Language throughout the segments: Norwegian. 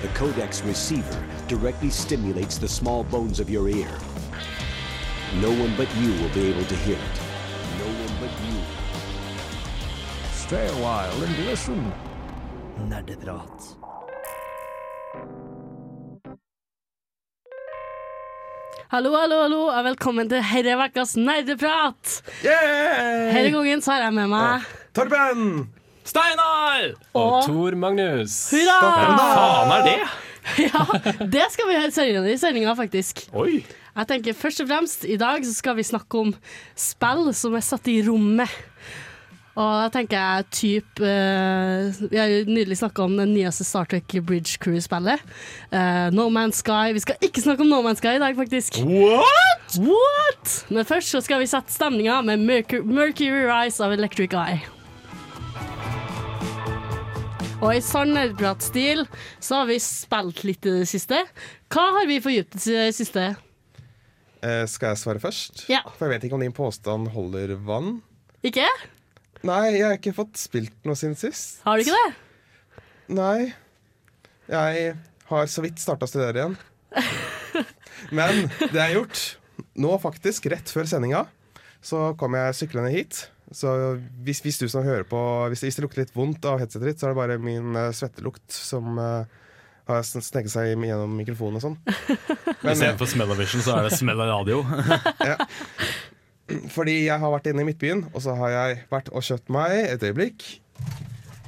The Codex receiver directly stimulates the small bones of your ear. No one but you will be able to hear it. No one but you. Stay a while and listen. Nerdeprat. Hallo, hallo, hallo, og velkommen til herre ukas nerdeprat. Yeah! Denne gangen så har jeg med meg ah, Torben! Steinar! og Tor Magnus. Hurra! Hvem faen er det? Ja, det skal vi høre senere i sendinga, faktisk. Oi. Jeg tenker Først og fremst, i dag så skal vi snakke om spill som er satt i rommet. Og da tenker jeg typ uh, Vi har jo nylig snakka om den nyeste Star Trek Bridge Crew-spillet. Uh, no Man's Sky. Vi skal ikke snakke om No Man's Sky i dag, faktisk. What? What? Men først så skal vi sette stemninga med Mercury, Mercury Rise av Electric Eye. Og i sann nerdpratstil så har vi spilt litt i det siste. Hva har vi fordypet i det siste? Eh, skal jeg svare først? Ja. For jeg vet ikke om din påstand holder vann. Ikke? Nei, jeg har ikke fått spilt noe siden sist. Har du ikke det? Nei. Jeg har så vidt starta å studere igjen. Men det er gjort nå, faktisk, rett før sendinga, så kom jeg syklende hit. Så hvis, hvis du som hører på hvis, hvis det lukter litt vondt av headsetet ditt, så er det bare min uh, svettelukt som uh, har sn- sneket seg gjennom mikrofonen og sånn. Men, eh, Istedenfor Smell-O-Vision så er det Smell av radio. Fordi jeg har vært inne i Midtbyen, og så har jeg vært og kjøpt meg et øyeblikk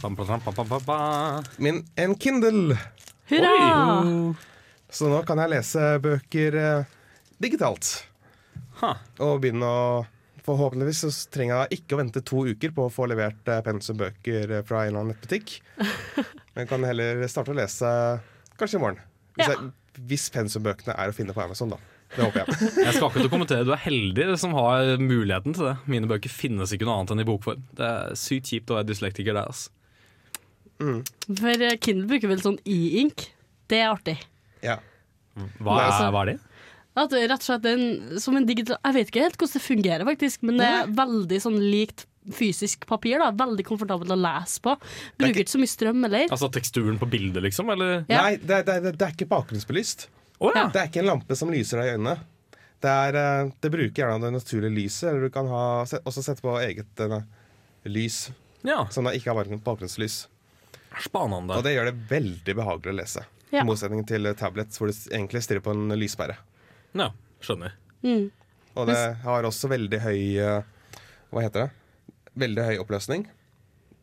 Bam, bam, bam, bam, bam, bam. min en Kindle. Hurra! Så nå kan jeg lese bøker uh, digitalt. Huh. Og begynne å Forhåpentligvis så trenger jeg ikke å vente to uker på å få levert eh, pensumbøker eh, fra en eller annen nettbutikk. Men kan heller starte å lese kanskje i morgen. Hvis, Ja. jeg, hvis pensumbøkene er å finne på Amazon, da. Det håper jeg. Jeg skal akkurat kommentere, Du er heldig som har muligheten til det. Mine bøker finnes ikke noe annet enn i bokform. Det er sykt kjipt å være dyslektiker der. Altså. For eh, Kindle bruker vel sånn e-ink. Det er artig. Ja. Hva er, altså- hva er det? At rett og slett en, som en digital Jeg vet ikke helt hvordan det fungerer, faktisk, men det er veldig sånn likt fysisk papir. da Veldig komfortabelt å lese på. Bruker ikke så mye strøm heller. Altså teksturen på bildet, liksom? Eller? Ja. Nei, det, det, det, det er ikke bakgrunnsbelyst. Oh, ja. Det er ikke en lampe som lyser deg i øynene. Det, er, eh, det bruker gjerne det naturlige lyset, eller du kan ha, også sette på eget eh, lys, ja. som da ikke har bakgrunnslys. Spanende. Og det gjør det veldig behagelig å lese. Ja. I motsetning til tablet tablets, hvor du egentlig stirrer på en lyssperre. Ja, skjønner. Mm. Og det har også veldig høy eh, Hva heter det? Veldig høy oppløsning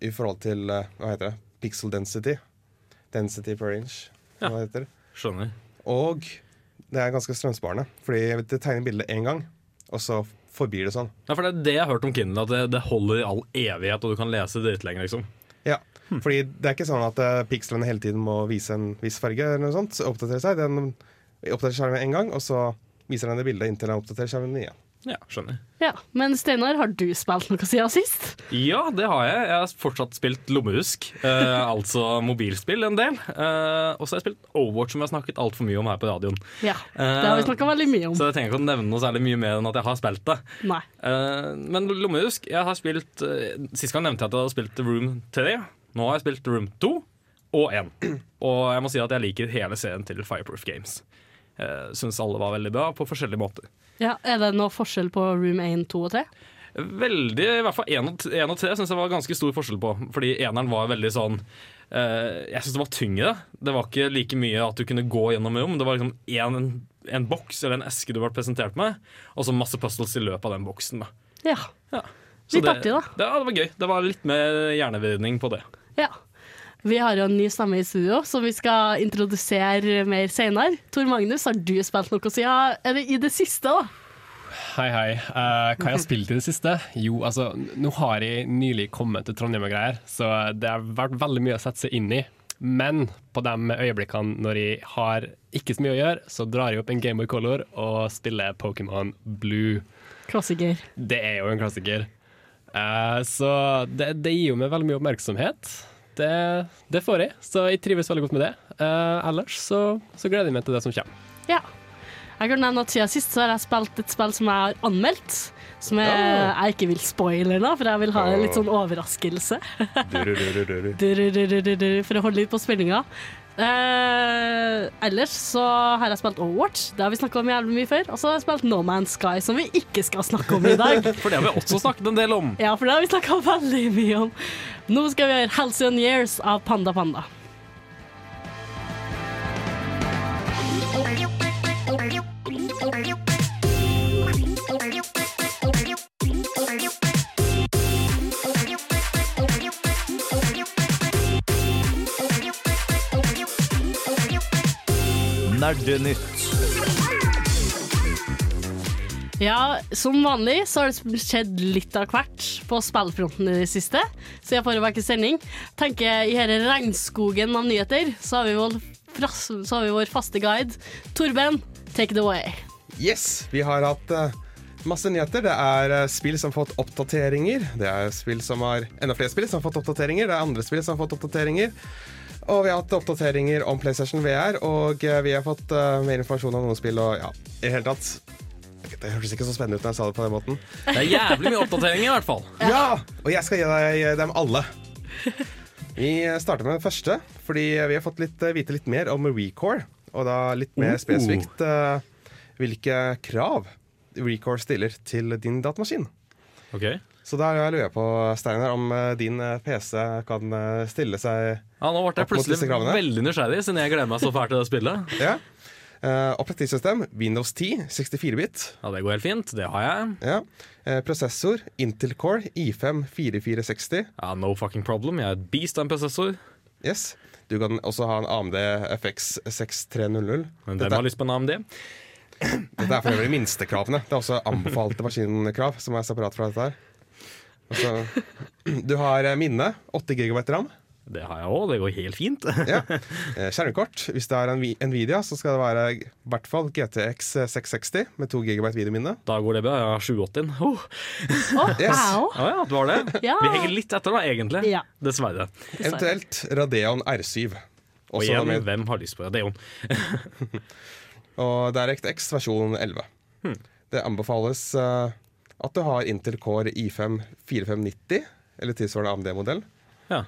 i forhold til eh, Hva heter det? Pixel density. Density per inch. Ja. Hva det heter. skjønner. Og det er ganske strømsparende, fordi det tegner bildet én gang, og så forblir det sånn. Ja, for Det er det jeg har hørt om Kindle, at det, det holder i all evighet, og du kan lese dritlenge. liksom. Ja, fordi det er ikke sånn at uh, pikslene hele tiden må vise en viss farge, eller noe sånt, så Det seg. Den oppdaterer skjermen én gang, og så viser den det bildet inntil den oppdaterer skjermen igjen. Ja, skjønner. Ja, Men Steinar, har du spilt noe siden sist? Ja, det har jeg. Jeg har fortsatt spilt lommehusk, eh, altså mobilspill en del. Eh, og så har jeg spilt Overwatch, som jeg har snakket altfor mye om her på radioen. Ja, Det har vi snakket veldig mye om. Så jeg trenger ikke å nevne noe særlig mye mer enn at jeg har spilt det. Nei. Eh, men lommehusk, jeg har spilt uh, Sist gang nevnte jeg at jeg hadde spilt Room 3. Nå har jeg spilt Room 2 og 1. Og jeg må si at jeg liker hele serien til Fireproof Games. Uh, Syns alle var veldig bra, på forskjellige måter. Ja, Er det noe forskjell på Room 1, 2 og 3? Veldig, i hvert fall 1 og, t- en og 3 syns jeg var ganske stor forskjell på. Fordi eneren var veldig sånn eh, Jeg syns det var tyngre. Det var ikke like mye at du kunne gå gjennom rom. Det var liksom en, en boks eller en eske du ble presentert med, og så masse puzzles i løpet av den boksen. Da. Ja. Så Litt det, artig, da. Det, ja, det var gøy. Det var litt mer hjernevridning på det. ja. Vi har jo en ny stemme i studio som vi skal introdusere mer senere. Tor Magnus, har du spilt noe siden Er det i det siste, da? Hei, hei. Uh, hva jeg har spilt i det siste? Jo, altså, nå har jeg nylig kommet til Trondheim og greier, så det har vært veldig mye å sette seg inn i. Men på de øyeblikkene når jeg har ikke så mye å gjøre, så drar jeg opp en Gameboy Color og spiller Pokémon Blue. Klassiker. Det er jo en klassiker. Uh, så det, det gir jo meg veldig mye oppmerksomhet. Det, det får jeg, så jeg trives veldig godt med det. Uh, ellers så, så gleder jeg meg til det som kommer. Ja. Jeg kan nevne at Siden sist så har jeg spilt et spill som jeg har anmeldt. Som jeg, jeg ikke vil spoile nå, for jeg vil ha en litt sånn overraskelse. For å holde litt på spenninga. Eh, ellers så har jeg spilt Overwatch, det har vi snakka om jævlig mye før. Og så har jeg spilt No Man's Sky, som vi ikke skal snakke om i dag. For det har vi også snakket en del om. ja, for det har vi snakka veldig mye om. Nå skal vi gjøre Halcyon Years av Panda Panda. Nerdenytt. Ja, som vanlig så har det skjedd litt av hvert på spillfronten i det siste, siden forrige ukes sending. Tenker I denne regnskogen av nyheter så har vi, vår, så har vi vår faste guide. Torben, take it away. Yes, vi har hatt uh masse nyheter. Det er eh, spill som har fått oppdateringer. Det er spill som har enda flere spill som har fått oppdateringer. Det er andre spill som har fått oppdateringer. Og vi har hatt oppdateringer om PlayStation VR, og eh, vi har fått uh, mer informasjon om noen spill. Og ja, i det hele tatt Det hørtes ikke så spennende ut når jeg sa det på den måten. Det er jævlig mye oppdateringer, i hvert fall. Ja! Og jeg skal gi deg dem alle. Vi starter med den første, fordi vi har fått litt, eh, vite litt mer om Recore. Og da litt mer Oh. spesifikt uh, hvilke krav Recore stiller til din datamaskin. Ok Så da lurer jeg på, Steiner, om eh, din eh, PC kan eh, stille seg Ja, Nå ble jeg plutselig veldig nysgjerrig, siden jeg gleder meg så fælt til det spillet. Ja. Uh, Operativsystem Windows 10, 64-bit. Ja, Det går helt fint. Det har jeg. Ja. Uh, prosessor Intel Core i5 4460. Ja, No fucking problem. Jeg er et beast av en prosessor. Yes. Du kan også ha en AMD FX 6300. Men hvem har lyst på en AMD? dette er for øvrig minstekravene. Det er også anbefalte maskinkrav som er separat fra dette her. Altså, du har eh, minne, 8 GB ram. Det har jeg òg. Det går helt fint. Ja. Eh, Skjermkort. Hvis det er en Vi- Nvidia, så skal det være i hvert fall GTX 660 med 2 GB videominne. Da går det bra. Jeg har 780. Oh. Oh, Yes. wow. Ja, det var det. Ja. Vi henger litt etter, da, egentlig. Ja. Dessverre. Eventuelt Radeon R7. Og igjen, med, hvem har lyst på Radeon? og DirectX versjon 11. Hmm. Det anbefales eh, at du har Intel Core i5 4590, eller tilsvarende AMD-modell. Ja.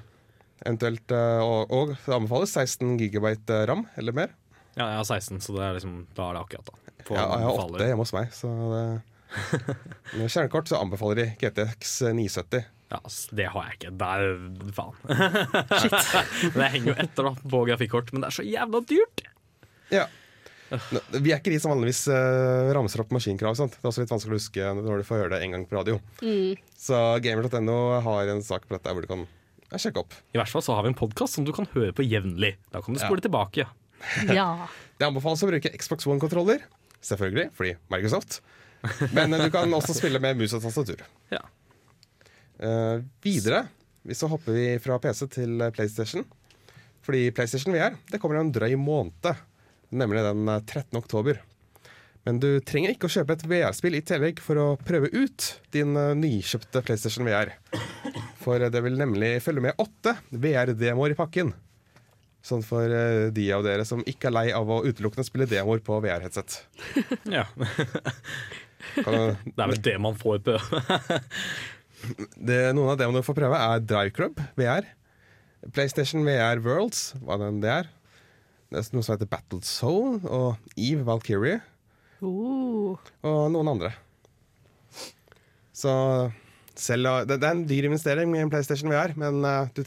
Eventuelt, eh, og, og det anbefales 16 GB ram eller mer. ja, jeg har 16, så det er liksom, da er det akkurat, da. På Ja, jeg har 8 hjemme hos meg, så det Med kjernekort så anbefaler de GTX 970. Ja, ass, det har jeg ikke. Der, faen. Shit. det henger jo etter da på grafikkort, men det er så jævla dyrt. Ja. Vi er ikke de som vanligvis uh, ramser opp maskinkrav. Sant? Det er også litt vanskelig å huske når du får høre det en gang på radio. Så gamer.no har en sak på dette hvor du kan ja, sjekke opp. I hvert fall så har vi en podkast som du kan høre på jevnlig. Da kan du spole tilbake. Ja. Det anbefales å bruke Xbox One-kontroller. Selvfølgelig, fordi Microsoft. Men eh, du kan også spille med mus og tastatur. Ja. Uh, videre så hopper vi fra PC til PlayStation. Fordi PlayStation VR det kommer en drøy måned, nemlig den eh, 13. oktober. Men du trenger ikke å kjøpe et VR-spill i tillegg for å prøve ut din eh, nykjøpte PlayStation VR. For eh, det vil nemlig følge med åtte VR-demoer i pakken. Sånn for eh, de av dere som ikke er lei av å utelukkende spille demoer på VR-headset. ja. Det er vel det man får prøve. det- Noen av demoene du får prøve, er Drive Club VR. PlayStation VR Worlds, hva den det er. Det er noe som heter Battle Zone og Eve Valkyrie. Uh. og noen andre. Så selv det, det er en dyr investering med en PlayStation VR, men eh, du,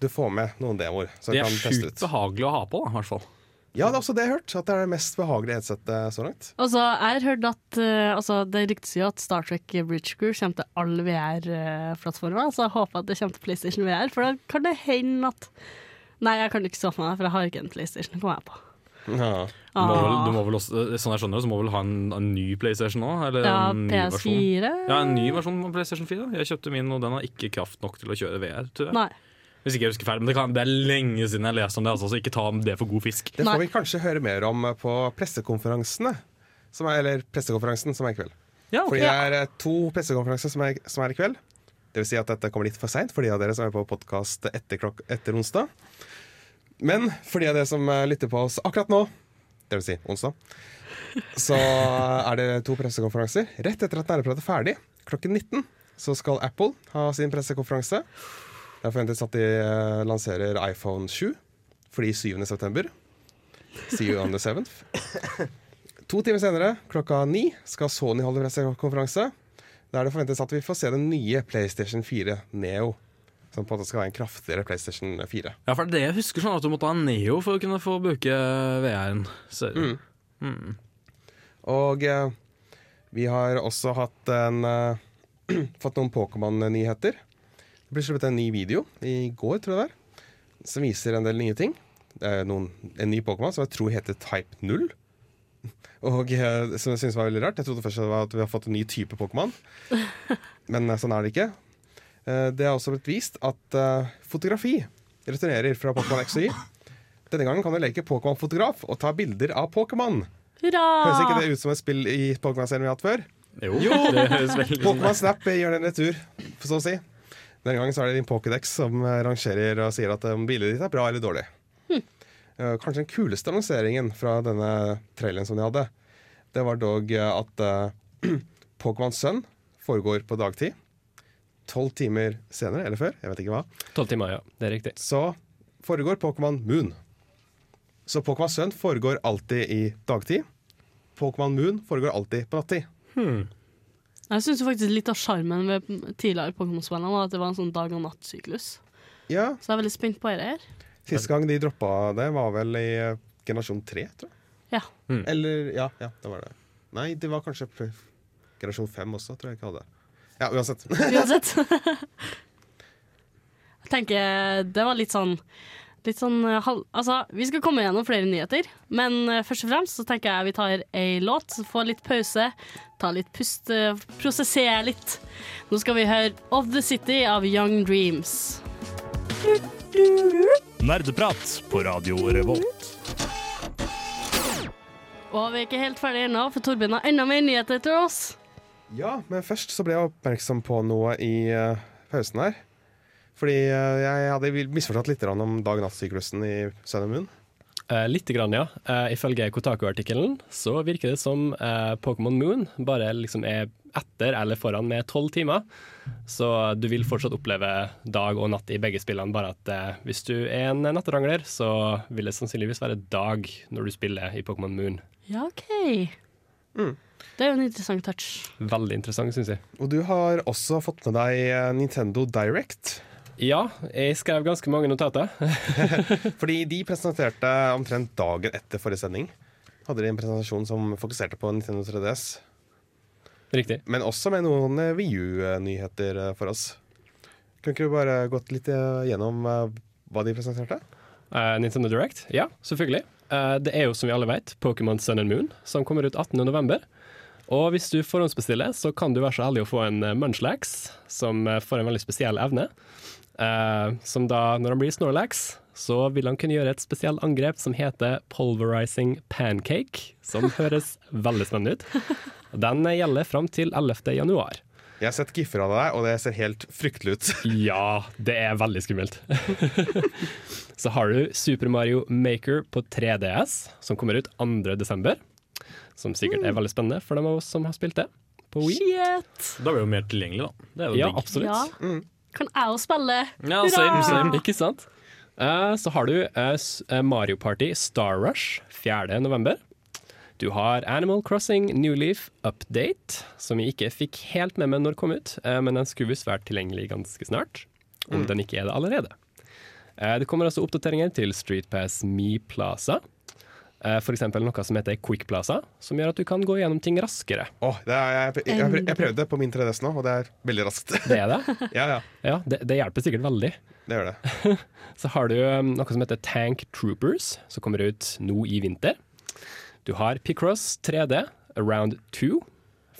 du får med noen demoer. Det er sjukt behagelig å ha på, da, i hvert fall. Ja, det er også det jeg har hørt. At det er det mest behagelige headsetet så langt. Altså, jeg har hørt at uh, altså, Det ryktes jo at Star Trek Bridge Crew kommer til alle VR-plattformer, så jeg håper at det kommer til PlayStation VR, for da kan det hende at Nei, jeg kan ikke for meg, for jeg har ikke en PlayStation. kommer jeg på. Ja. Du må vel, Ah. du må vel også, sånn jeg skjønner det, så må vel ha en, en ny PlayStation nå? Eller Ja, en ny? PS4 Ja, en ny versjon av PlayStation 4. Jeg kjøpte min, og den har ikke kraft nok til å kjøre VR. Tror jeg. Nei. Hvis ikke jeg husker feil, men det, kan, det er lenge siden jeg leste om det, altså, så ikke ta det for god fisk. Det Nei. får vi kanskje høre mer om på pressekonferansene. Som er, eller pressekonferansen som er i kveld. Ja, Fordi det er eh, to pressekonferanser som er, som er i kveld. Det vil si at dette kommer litt for seint for de av dere som er på podkast etter, etter onsdag. Men for de av dere som eh, lytter på oss akkurat nå, det vil si onsdag, så er det to pressekonferanser. Rett etter at Nærprat er ferdig, klokken 19, så skal Apple ha sin pressekonferanse. Det er forventet at de eh, lanserer iPhone 7. fordi 7. september. See you on the 7th. To timer senere, klokka ni, skal Sony holde pressekonferanse. Der det forventes at vi får se den nye PlayStation 4 Neo. Som på en måte skal være en kraftigere PlayStation 4. Ja, for det er det jeg husker sånn at du måtte ha Neo for å kunne få bruke VR-en. Mm. Mm. Og eh, vi har også hatt en eh, fått noen Pokémon-nyheter. Det ble sluppet en ny video i går, tror jeg det er, som viser en del nye ting. Det er noen, en ny Pokémon som jeg tror heter Type 0. Og eh, som jeg synes var veldig rart. Jeg trodde først det var at vi har fått en ny type Pokémon, men eh, sånn er det ikke. Eh, det har også blitt vist at fotografi returnerer fra Pokémon X og Y. Denne gangen kan du leke Pokémon-fotograf og ta bilder av Pokémon. Høres ikke det ut som et spill i Pokémon-serien vi har hatt før? Jo, det høres veldig Pokémon Snap gjør en retur, for så å si. Denne gangen så er det din Pokédex som rangerer og sier at om bildet ditt er bra eller dårlig. Eh, Kanskje den kuleste annonseringen fra denne traileren som de hadde, det var dog eh, at uh, Pokémons sønn foregår på dagtid. Tolv timer senere, eller før, jeg vet ikke hva, Tolv timer, ja. Det er riktig. så foregår Pokémon Moon. Så Pokémon Sønn foregår alltid i dagtid. Pokémon Moon foregår alltid på nattid. Hmm. Jeg syns faktisk litt av sjarmen ved tidligere Pokémon-spillene var at det var en sånn dag og natt-syklus. Ja, Så jeg er veldig spent på dette her. Siste gang de droppa det, var vel i eh, generasjon tre, tror jeg. Ja. Eller Ja, ja, det var det. Nei, det var kanskje generasjon fem også, tror jeg ikke hadde. Ja, uansett. Uansett. jeg tenker det var litt sånn Litt sånn eh, halv... Altså, vi skal komme gjennom flere nyheter, men eh, først og fremst så tenker jeg vi tar ei låt, får litt pause, tar litt pust, prosessere litt. Nå skal vi høre Of The City av Young Dreams. Nerdeprat på Radio Revolt. Og vi er ikke helt ferdige ennå, for Torbjørn har enda mer nyheter til oss. Ja, men først så ble jeg oppmerksom på noe i uh, pausen her. Fordi uh, jeg hadde misforstått litt om dag-natt-syklusen i Sun and Moon. Uh, litt, grann, ja. Uh, ifølge Kotaku-artikkelen så virker det som eh, Pokémon Moon bare liksom er etter eller foran med tolv timer. Så du vil fortsatt oppleve dag og natt i begge spillene, bare at eh, hvis du er en natterangler, så vil det sannsynligvis være dag når du spiller i Pokémon Moon. Ja, OK. Det er jo en interessant touch. Veldig interessant, syns jeg. Og du har også fått med deg eh, Nintendo Direct. Ja, jeg skrev ganske mange notater. Fordi de presenterte omtrent dagen etter forrige sending. Hadde de en presentasjon som fokuserte på Nintendo 3DS. Riktig. Men også med noen eh, VU-nyheter eh, for oss. Kan ikke du bare gått litt eh, gjennom eh, hva de presenterte? Uh, Nintendo Direct? Ja, selvfølgelig. Uh, det er jo som vi alle vet Pokémon Sun and Moon, som kommer ut 18.11. Og hvis du forhåndsbestiller, så kan du være så heldig å få en Munchlax, som eh, får en veldig spesiell evne. Uh, som da, når han blir Snorlax, så vil han kunne gjøre et spesielt angrep som heter Pulverizing Pancake, som høres veldig spennende ut. Den gjelder fram til 11. januar. Jeg har sett giffer av deg, og det ser helt fryktelig ut. Ja, det er veldig skummelt. så har du Super Mario Maker på 3DS, som kommer ut 2. desember. Som sikkert er veldig spennende for dem av oss som har spilt det på Wii. Shit! Da blir det jo mer tilgjengelig, da. Det er jo Ja, digg. absolutt. Ja. Kan jeg òg spille? Ja, same, same. Ikke sant? Uh, så har du uh, Mario Party Star Rush 4. Du har Animal Crossing New Leaf Update, som jeg ikke fikk helt med meg når det kom ut, eh, men den skulle visst vært tilgjengelig ganske snart. Om den ikke er det allerede. Eh, det kommer også oppdateringer til Streetpass Me Plaza. F.eks. For eksempel noe som heter Quick Plaza, som gjør at du kan gå gjennom ting raskere. Åh, det er, jeg, jeg, jeg, jeg prøvde det på min 3DS nå, og det er veldig raskt. Det er det. ja, ja, Ja, det, det hjelper sikkert veldig. det gjør det. Så har du um, noe som heter Tank Troopers, som kommer ut nå i vinter. Du har Picross 3D Around 2,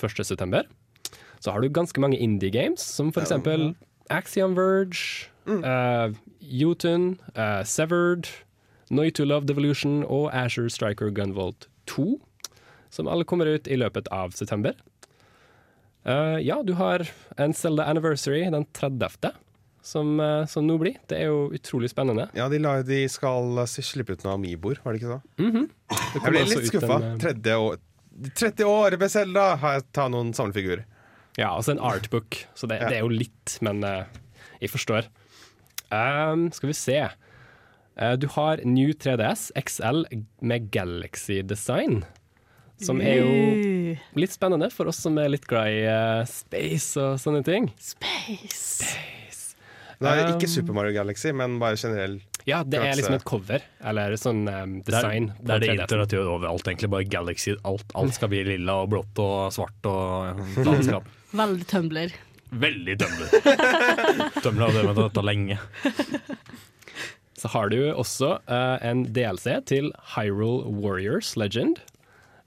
1. september. Så har du ganske mange indie games, som for eksempel Axiom Verge, uh, Jotun, uh, Severed, Noi to Love Devolution og Asher Striker Gunvolt 2, som alle kommer ut i løpet av september. Uh, ja, du har en Zelda Anniversary den 30., som, uh, som nå blir. Det er jo utrolig spennende. Ja, de, la, de skal slippe ut noen Amiboer, var det ikke så? Det Jeg ble litt ut skuffa. en, uh, 30 år, 30 år med Selda! Har jeg tatt noen samlefigurer. Ja, altså en artbook, så det, Ja. det er jo litt, men uh, jeg forstår. Um, skal vi se. Uh, Du har New 3DS XL med Galaxy Design, som er jo litt spennende for oss som er litt glad i uh, space og sånne ting. Space. Det er ikke Um, Super Mario Galaxy, men bare generell Ja, det er liksom et cover, eller sånn um, Det er, design. det er det 3DS. internett gjør overalt, egentlig. Bare Galaxy. Alt, alt skal bli lilla og blått og svart og landskap. Veldig Tumbler. Veldig tømbler. tømbler har drevet med dette lenge. Så har du også uh, en DLC til Hyrule Warriors Legend.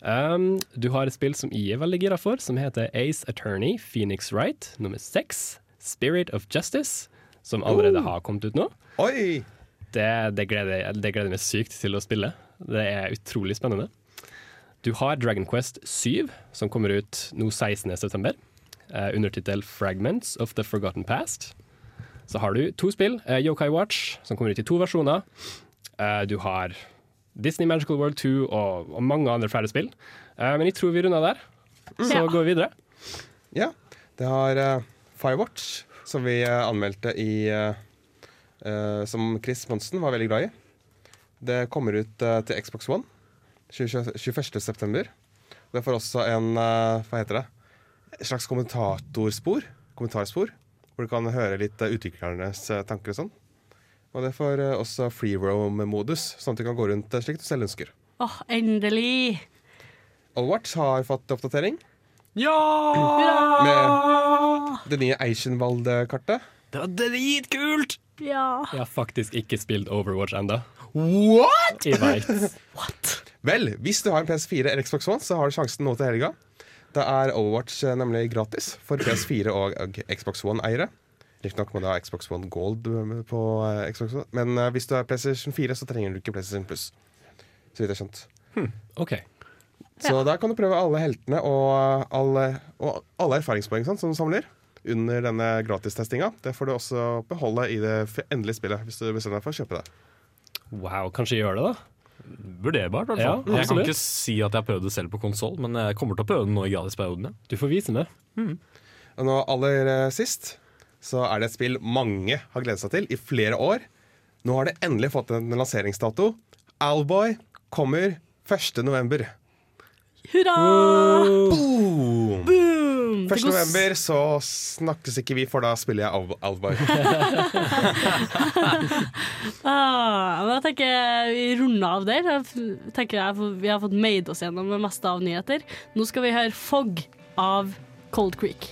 Um, du har et spill som jeg er veldig gira for, som heter Ace Attorney Phoenix Wright nummer seks. Spirit of Justice, som allerede har kommet ut nå. Oi! Det, det, gleder, jeg- det gleder meg sykt til å spille. Det er utrolig spennende. Du har Dragon Quest 7, som kommer ut nå 16.9. Uh, undertittel 'Fragments of the Forgotten Past'. Så har du to spill. Uh, Yokai Watch, som kommer ut i to versjoner. Uh, du har Disney Magical World 2 og, og mange andre flere spill. Uh, men jeg tror vi runder der. Så Ja. går vi videre. Ja. Det har eh, Firewatch, som vi eh, anmeldte i eh, eh, Som Chris Monsen var veldig glad i. Det kommer ut til Xbox One 20 21.9. Det får også en Hva heter det? Et slags kommentatorspor. Kommentarspor. Hvor du kan høre litt utviklernes tanker og sånn. Og det får også free roam-modus, sånn at du kan gå rundt slik du selv ønsker. Åh, endelig! Allwatch har fått oppdatering Ja! med det nye Eichenwald-kartet. Det var dritkult! Ja. Jeg har faktisk ikke spilt Overwatch ennå. What?! Jeg vet. Vel, hvis du har en PS4 eller Xbox One, så har du sjansen nå til helga. Da er Overwatch eh, nemlig gratis for PS4 og Xbox One-eiere. Riktignok må du ha Xbox One Gold eh, på eh, Xbox One, men hvis du har PlayStation 4, så trenger du ikke PlayStation Plus. Så vidt jeg har skjønt. OK. Så da kan du prøve alle heltene og alle, og alle erfaringspoeng sånn, som du samler under denne gratistestinga. Det får du også beholde i det endelige spillet hvis du bestemmer deg for å kjøpe det. Wow, kanskje gjør det, da. Vurderbart, i hvert Ja, fall. jeg kan ikke si at jeg har prøvd det selv på konsoll, men jeg kommer til å prøve det nå i gratisperioden. Ja. Du får vise meg. Og nå aller eh, sist så er det et spill mange har gledet seg til i flere år. Nå har det endelig fått en lanseringsdato. Alboy kommer 1. november. Hurra! Boom! Boom! 1. november så snakkes ikke vi, for da spiller jeg Al- Alboy. Ah, men jeg tenker vi runder av der. Jeg tenker jeg, Vi har fått made oss gjennom det meste av nyheter. Nå skal vi høre Fog av Cold Creek.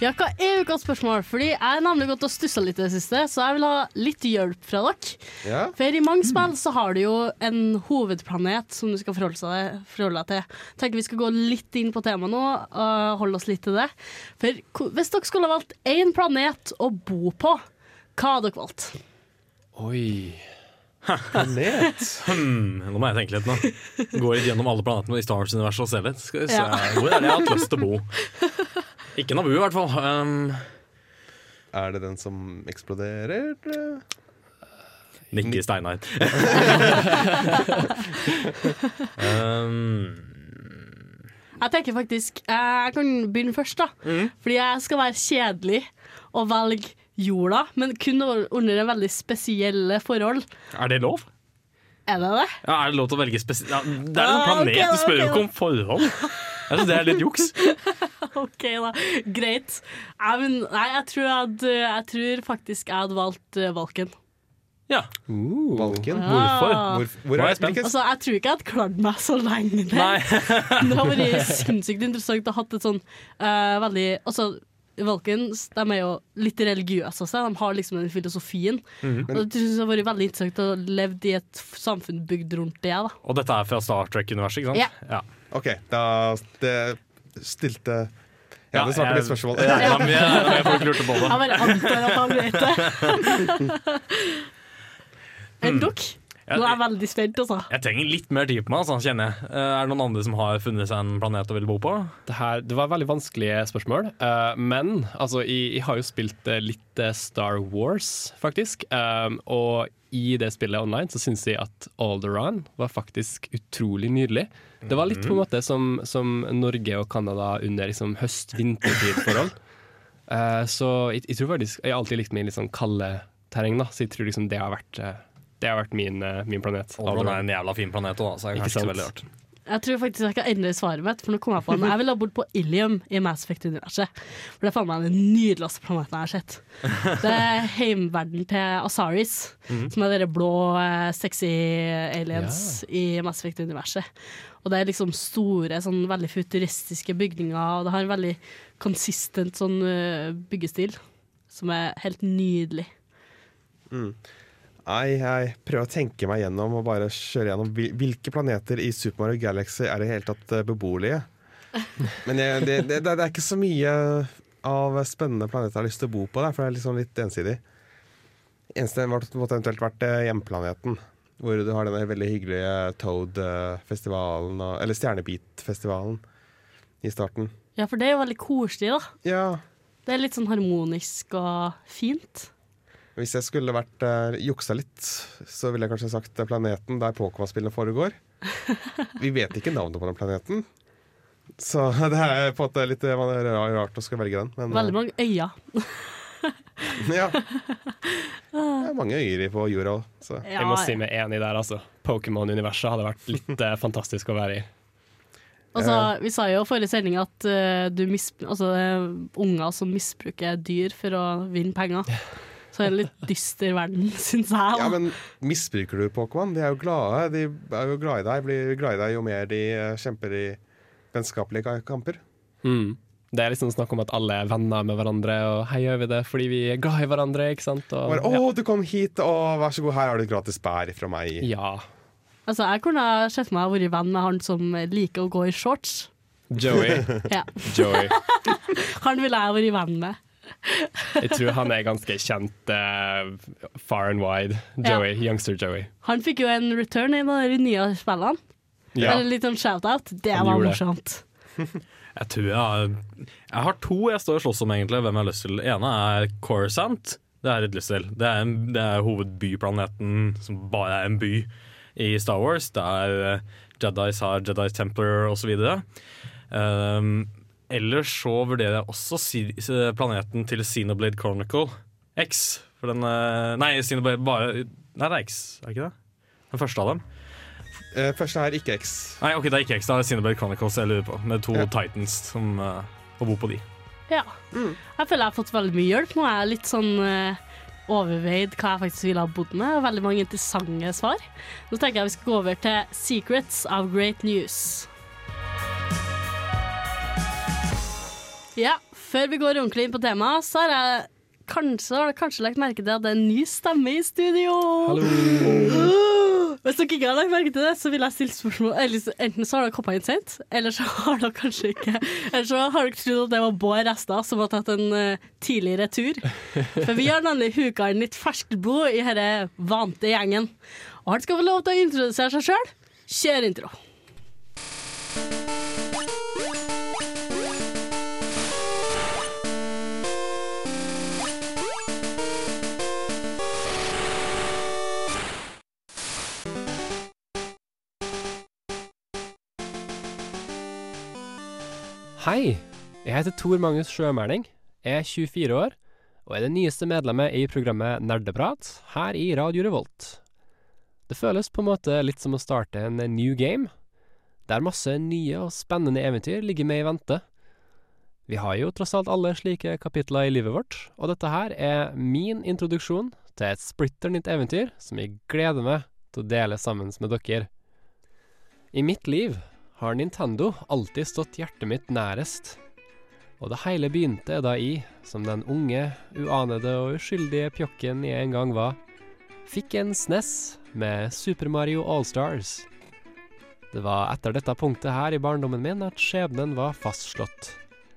Ja, hva er ukas spørsmål? Fordi jeg har nemlig gått og stussa litt i det siste, så jeg vil ha litt hjelp fra dere. Ja. For i mange spill så har du jo en hovedplanet som du skal forholde, deg til. Jeg tenker vi skal gå litt inn på temaet nå, og holde oss litt til det. For hvis dere skulle ha valgt én planet å bo på, hva hadde dere valgt? Oi. Planet. Hmm, nå må jeg tenke litt nå. Går litt gjennom alle planetene i Star Wars-universet og ser litt. Skal vi se. Hvor er det jeg har hatt lyst til å bo? Ikke Nabu, i hvert fall. Um, Er det den som eksploderer? Nikke Steinar. um, Jeg tenker faktisk Jeg kan begynne først, da. Fordi jeg skal være kjedelig og velge jorda, men kun under en veldig spesielle forhold. er det lov? Er det det? Ja, er det lov til å velge spesielle ja, Det er en Ah, planet, du spør jo ikke om forhold. Jeg synes det er litt juks. OK, da. Greit. Nei, men, nei jeg, tror jeg, hadde, jeg tror faktisk jeg hadde valgt uh, Valken. Ja. Valken? Hvorfor? Ah. Hvor, hvor er jeg spent. Altså, Jeg tror ikke jeg hadde klart meg så lenge der. Nei. Det har vært sinnssykt interessant å ha hatt et sånn uh, veldig Altså, Valkens de er jo litt religiøse også. De har liksom den filosofien. Mhm. Og det synes det har vært veldig interessant å leve i et samfunn bygd rundt det. da Og dette er fra Star Trek-universet, ikke sant? Ja. OK, da det stilte Ja, Ja, det svarte jeg- litt spørsmål. Ja, ja. ja, med jeg folk lurte på det. bare antar at han vet det. En dukk? Nå er jeg veldig spent, altså. Jeg trenger litt mer tid på meg, altså, kjenner jeg. Eh, Er det noen andre som har funnet seg en planet å ville bo på? Det, her, det var veldig vanskelige spørsmål, eh, men altså, jeg, jeg har jo spilt eh, litt Star Wars, faktisk. Og i det spillet online så syns jeg at Alderaan var faktisk utrolig nydelig. Det var litt på en måte som, som Norge og Canada under liksom, høst-vintertid-forhold. Uh, så jeg, jeg tror faktisk Jeg har alltid likt meg i litt sånn kalde terreng, da, så jeg tror liksom det har vært eh, det har vært min, eh, min planet. Alderaan er en jævla fin planet òg, så jeg er Ikke så veldig rart. Jeg tror faktisk jeg skal endre svaret mitt, for nå kom jeg på den. Jeg ville ha bodd på Ilium i Mass Effect-universet. For det er faen meg den nydeligste planeten jeg har sett. Det er heimverden til Asaris, Mhm. som er dere blå eh, sexy aliens i Mass Effect-universet. Og det er liksom store, sånn veldig futuristiske bygninger, og det har en veldig konsistent sånn eh, byggestil, som er helt nydelig. Mm. Nei, jeg prøver å tenke meg gjennom og bare kjøre gjennom hvilke planeter i Super Mario Galaxy er i hele tatt eh, beboelige. Men jeg, det, det, det er ikke så mye av spennende planeter jeg har lyst til å bo på der, for det er liksom litt ensidig. Eneste måtte måtte eventuelt vært eh, hjemplaneten, hvor du har denne veldig hyggelige Toad-festivalen, eller Stjernebit-festivalen i starten. Ja, for det er jo veldig koselig, da. Ja, Det er litt sånn harmonisk og fint. Hvis jeg skulle vært uh, juksa litt, så ville jeg kanskje sagt eh, planeten der Pokémon-spillene foregår. Vi vet ikke navnet på den planeten. Så det er på en måte litt eh, rar- rart å skulle velge den. Men, Veldig mange øyer. ja. Det er mange øyer i- på jorda òg, Ja. Jeg må si meg enig der, altså. Pokémon-universet hadde vært litt uh, fantastisk å være i. Altså, vi sa jo i forrige sending at uh, altså, det er unger som misbruker dyr for å vinne penger. Så det er en litt dyster verden, syns jeg. Ja, men misbruker du Pokémon? De er jo glade. De er jo glad i deg. Blir glad i deg jo mer de eh, kjemper i vennskapelige kamper. Mm. Det er liksom snakk om at alle er venner med hverandre, og her gjør vi det fordi vi er glad i hverandre, ikke sant? Og, Bare, 'Å, du kom hit, og vær så god, her har du et gratis bær fra meg'. Ja. Altså, jeg kunne sett meg å være venn med han som liker å gå i shorts. Joey. Ja. Joey. Han ville jeg vært venn med. Jeg tror han er ganske kjent uh, far and wide. Ja. Joey, Youngster Joey. Han fikk jo en return i en av de nye spillene. Ja. Eller litt sånn shout-out. Det Han var morsomt. det. Jeg tror jeg har Jeg har to jeg står og slåss om, egentlig. Hvem jeg har lyst til. Det ene er Corsant. Det har jeg litt lyst til. Det er, en, det er hovedbyplaneten som bare er en by i Star Wars. Der eh, Jedis har Jedi Templar osv. Um, ellers så vurderer jeg også planeten til Xenoblade Chronicle X. For den eh, Nei, Xenoblade bare Nei, det er X, er det ikke det? Den første av dem. Eh, første er ikke X. Nei, ok, det er ikke X, det er Xenoblade Chronicles jeg lurer på. Med to Ja. Titans som uh, bor bo på de. Ja. Jeg føler jeg har fått veldig mye hjelp. Nå er jeg litt sånn uh, overveid hva jeg faktisk ville ha bodd med. Veldig mange interessante svar. Nå tenker jeg vi skal gå over til Secrets of Great News. Ja, før vi går ordentlig inn på temaet, så har jeg kanskje, har kanskje lagt merke til at det er en ny stemme i studio. Hallo. Hvis dere ikke har lagt merke til det, så vil jeg stille spørsmål eller, Enten så har dere hoppa inn sent, eller så har dere kanskje ikke Eller så har dere trodd at det var Bård Restad som har tatt en uh, tidligere tur. For vi har nemlig huka inn litt ferskt blod i denne vante gjengen. Og han skal få lov til å introdusere seg sjøl. Kjør intro. Hei, jeg heter Tor Magnus Sjømæling, er 24 år og er det nyeste medlemmet i programmet Nerdeprat her i Radio Revolt. Det føles på en måte litt som å starte en new game, der masse nye og spennende eventyr ligger med i vente. Vi har jo tross alt alle slike kapitler i livet vårt, og dette her er min introduksjon til et splitter nytt eventyr som jeg gleder meg til å dele sammen med dere. I mitt liv har Nintendo alltid stått hjertet mitt nærest. Og det hele begynte da jeg, som den unge, uanede og uskyldige pjokken jeg en gang var, fikk en SNES med Super Mario Allstars. Det var etter dette punktet her i barndommen min at skjebnen var fastslått.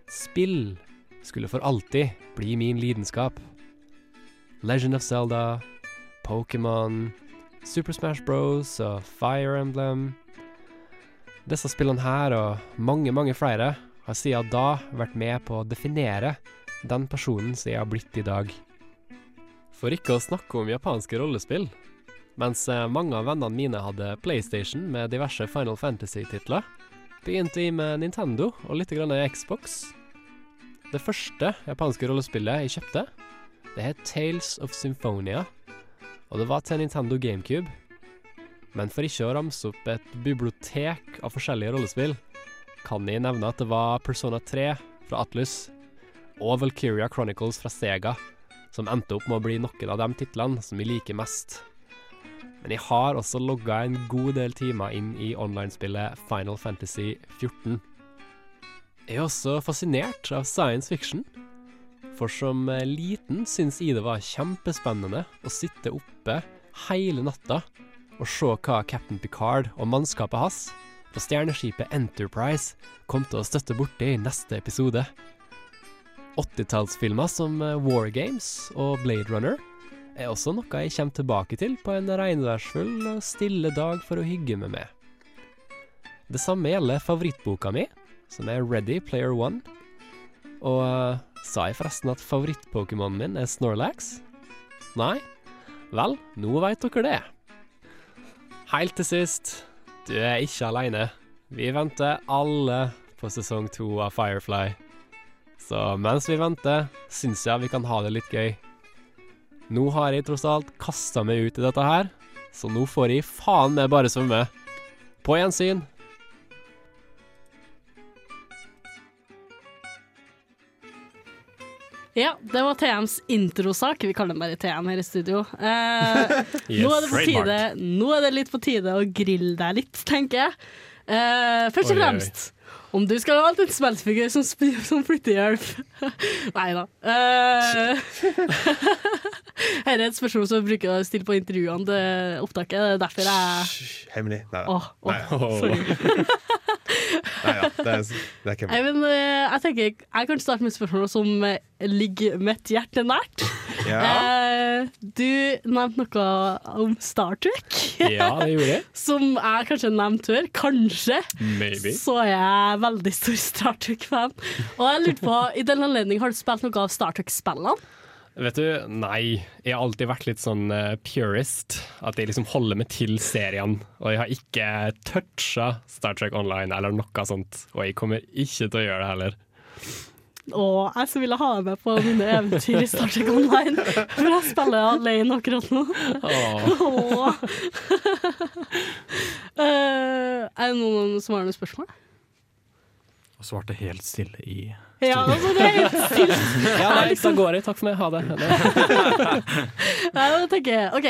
Spill skulle for alltid bli min lidenskap. Legend of Zelda, Pokémon, Super Smash Bros og Fire Emblem. Disse spillene her, og mange, mange flere, har siden da vært med på å definere den personen som jeg har blitt i dag. For ikke å snakke om japanske rollespill. Mens eh, mange av vennene mine hadde PlayStation med diverse Final Fantasy-titler, begynte jeg med Nintendo og litt grann Xbox. Det første japanske rollespillet jeg kjøpte, det het Tales of Symphonia, og det var til Nintendo GameCube. Men for ikke å ramse opp et bibliotek av forskjellige rollespill, kan jeg nevne at det var Persona 3 fra Atlus og Valkyria Chronicles fra Sega som endte opp med å bli noen av de titlene som jeg liker mest. Men jeg har også logga en god del timer inn i online-spillet Final Fantasy 14. Jeg er også fascinert av science fiction, for som eh, liten syns jeg det var kjempespennende å sitte oppe hele natta og se hva Captain Picard og mannskapet hans på stjerneskipet Enterprise kom til å støtte borti i neste episode. 80-tallsfilmer som eh, War Games og Blade Runner er også noe jeg kommer tilbake til på en regnværsfull og stille dag for å hygge meg med. Det samme gjelder favorittboka mi, som er Ready Player One. Og uh, sa jeg forresten at favoritt-Pokémonen min er Snorlax? Nei? Vel, nå veit dere det. Helt til sist, du er ikke aleine. Vi venter alle på sesong to av Firefly. Så mens vi venter, syns jeg vi kan ha det litt gøy. Nå har jeg tross alt kasta meg ut i dette her, så nå får jeg faen meg bare svømme. På gjensyn. Ja, det var TMs introsak. Vi kaller den bare TM her i studio. Eh, Yes, nå, er det på tide, nå er det litt på tide å grille deg litt, tenker jeg. Eh, først og fremst, om du skal ha valgt en spillfigur som, som flyttehjelp Nei da. Eh, Her er et spørsmål som jeg bruker å stille på intervjuene til opptaket. Det er derfor jeg Hemmelig. Nei da. Åh, åh, Nei, sorry. Nei, ja, det, er, det er Nei, men, eh, jeg tenker jeg kan starte med spørsmål som eh, ligger mitt hjerte nært. Ja. Eh, du nevnte noe om Star Trek. Ja, det gjorde jeg. Som jeg kanskje nevnte før. Kanskje Maybe. så er jeg veldig stor Star Trek-fan. Og jeg lurte på, i den anledning, har du spilt noe av Star Trek-spillene? Vet du, nei. Jeg har alltid vært litt sånn eh, purist. At jeg liksom holder meg til seriene. Og jeg har ikke toucha Star Trek Online eller noe sånt. Og jeg kommer ikke til å gjøre det heller. Å, jeg så ville ha deg med på mine eventyr i Star Trek Online, for jeg spiller alene akkurat nå. Åh. Eh, er det noen som har noen spørsmål? Og svarte helt stille i Ja, altså det er helt stille. Ja, nei, da går jeg. Takk for meg. Ha det. Nei, da tenker jeg, OK,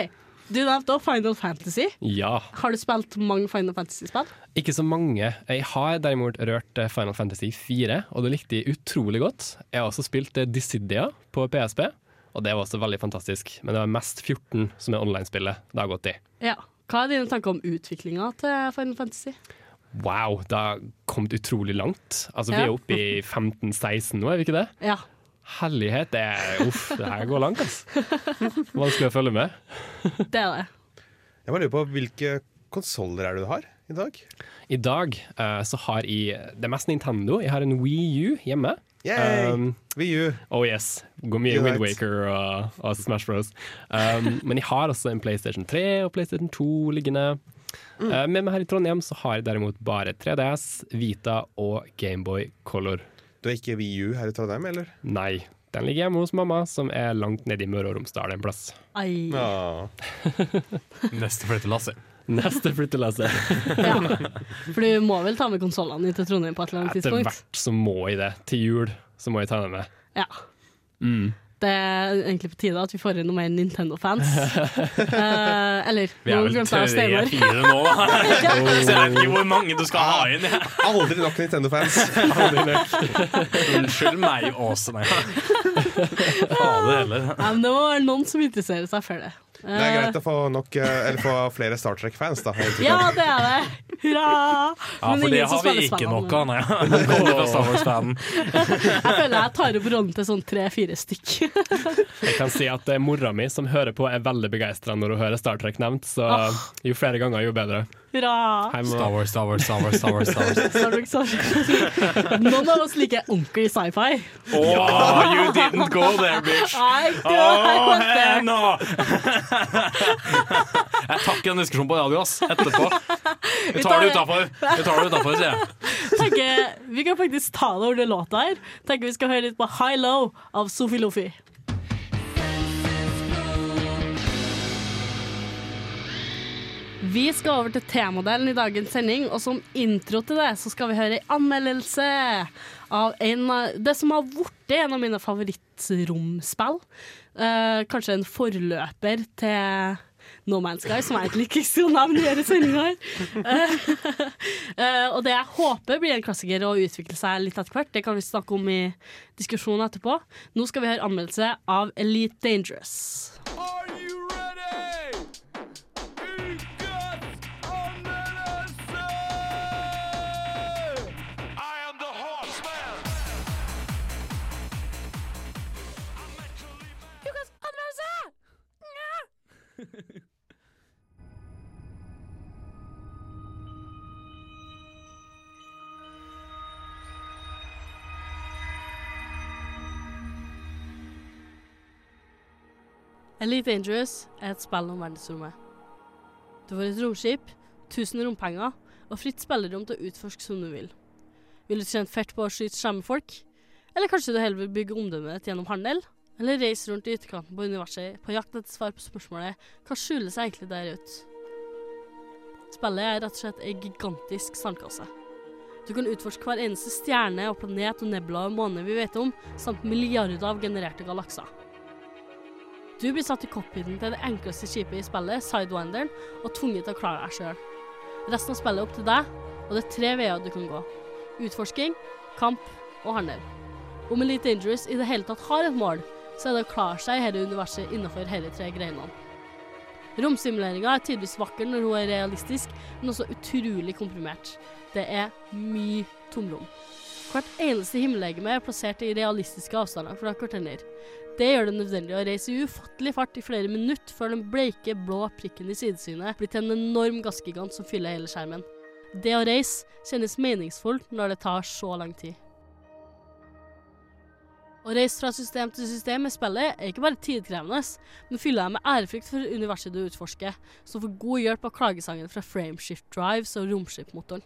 du nevnte også Final Fantasy. Ja. Har du spilt mange Final Fantasy-spill? Ikke så mange. Jeg har derimot rørt eh, Final Fantasy 4, og det likte jeg utrolig godt. Jeg har også spilt eh, Dissidia på PSP, og det var også veldig fantastisk. Men det var mest 14 som er online-spillet det har gått i. Ja. Hva er dine tanker om utviklinga til Final Fantasy? Wow, det har kommet utrolig langt. Altså, Vi er oppe i 15-16 nå, er vi ikke det? Ja. Hellighet, det er Uff, det her går langt, altså. Vanskelig å følge med. Det er det. Jeg må lurer på hvilke konsoller er det du har i dag? I dag uh, så har jeg Det er mest Nintendo. Jeg har en Wii U hjemme. Yay! Um, Wii U. Oh yes. Går mye Windwaker Wind Waker og, og Smash Bros. Um, men jeg har også en PlayStation 3 og PlayStation 2 liggende. Eh, med meg her i Trondheim så har jeg derimot bare 3DS, Vita og Gameboy Color. Du har ikke Wii U her i Trondheim, eller? Nei, den ligger hjemme hos mamma, som er langt nede i Møre og Romsdal en plass. Ai. Ja. Neste flyttelasse. Neste flyttelasse. Ja. For du må vel ta med konsollene til Trondheim på et eller annet tidspunkt? Etter hvert så må jeg det. Til jul så må jeg ta dem med. Ja. Mm. Det er egentlig på tide at vi får inn noe mer Nintendo-fans. Eh, eller Vi er nå vel glemte jeg Steinar. tre-fire nå, da. Så jeg vet ikke hvor mange du skal ha inn. jeg. Aldri nok Nintendo-fans. Unnskyld meg, Åse. Nei. Fader heller. Nei, men det må være noen som interesserer seg for det. Det er greit å få, nok, eh, eller få flere Star Trek-fans, da. Ja, det er det! Hurra! Ja, for det har vi ikke nok av, nei. Kommer fra Star Wars-fanen. Jeg føler jeg tar opp rollen til sånn tre-fire stykk. Jeg kan si at eh, mora mi som hører på, er veldig begeistra når hun hører Star Trek nevnt, så jo flere ganger, jo bedre. Hurra! Star Wars, Star Wars, Star Wars, Star Wars. Star Wars. Star Trek, Star Trek. Noen av oss liker ordentlig sci-fi. Oh, you didn't go there, bitch! I det Oh, det. Hena! Jeg takker en diskusjon på radio, ass. Etterpå. Vi tar det utafor. Vi tar utenfor, sier jeg. tenker Vi kan faktisk ta det over den låta her. Tenker Vi skal høre litt på High Low av Sophie Lofi. Vi skal over til T-modellen i dagens sending, og som intro til det så skal vi høre en anmeldelse av en, det som har blitt en av mine favorittromspill. Eh, kanskje en forløper til No Man's Sky, som jeg egentlig ikke skal nevne i denne sendinga. Eh, eh, og det jeg håper blir en klassiker og utvikle seg litt etter hvert, det kan vi snakke om i diskusjonen etterpå. Nå skal vi høre anmeldelse av Elite Dangerous. Elite Dangerous er et spill om verdensrommet. Du får et romskip, 1000 rompenger og fritt spillerom til å utforske som du vil. Vil du tjene fett på å skyte slemme? Eller kanskje du heller vil bygge omdømmet ditt gjennom handel? Eller reise rundt i ytterkanten på universet på jakt etter svar på spørsmålet hva skjuler seg egentlig der ute? Spillet er rett og slett ei gigantisk sandkasse. Du kan utforske hver eneste stjerne og planet og nebula og måne vi vet om, samt milliarder av genererte galakser. Du blir satt i cockpiten til det enkleste skipet i spillet, Sidewinderen, og tvunget til å klare deg sjøl. Resten av spillet er opp til deg, og det er tre veier du kan gå. Utforsking, kamp og handel. Om Elite Dangerous i det hele tatt har et mål, så er det å klare seg i dette universet innenfor disse tre greinene. Romsimuleringa er tidvis vakker når hun er realistisk, men også utrolig komprimert. Det er mye tomrom. Hvert eneste himmellegeme er plassert i realistiske avstander fra hverandre. Det gjør det nødvendig å reise i ufattelig fart i flere minutter før den bleike, blå prikken i sidesynet blir til en enorm gassgigant som fyller hele skjermen. Det å reise kjennes meningsfullt når det tar så lang tid. Å reise fra system til system i spillet er ikke bare tidkrevende, men fyller deg med ærefrykt for universet du utforsker, som får god hjelp av klagesangen fra Frameshift Drives og romskipmotoren.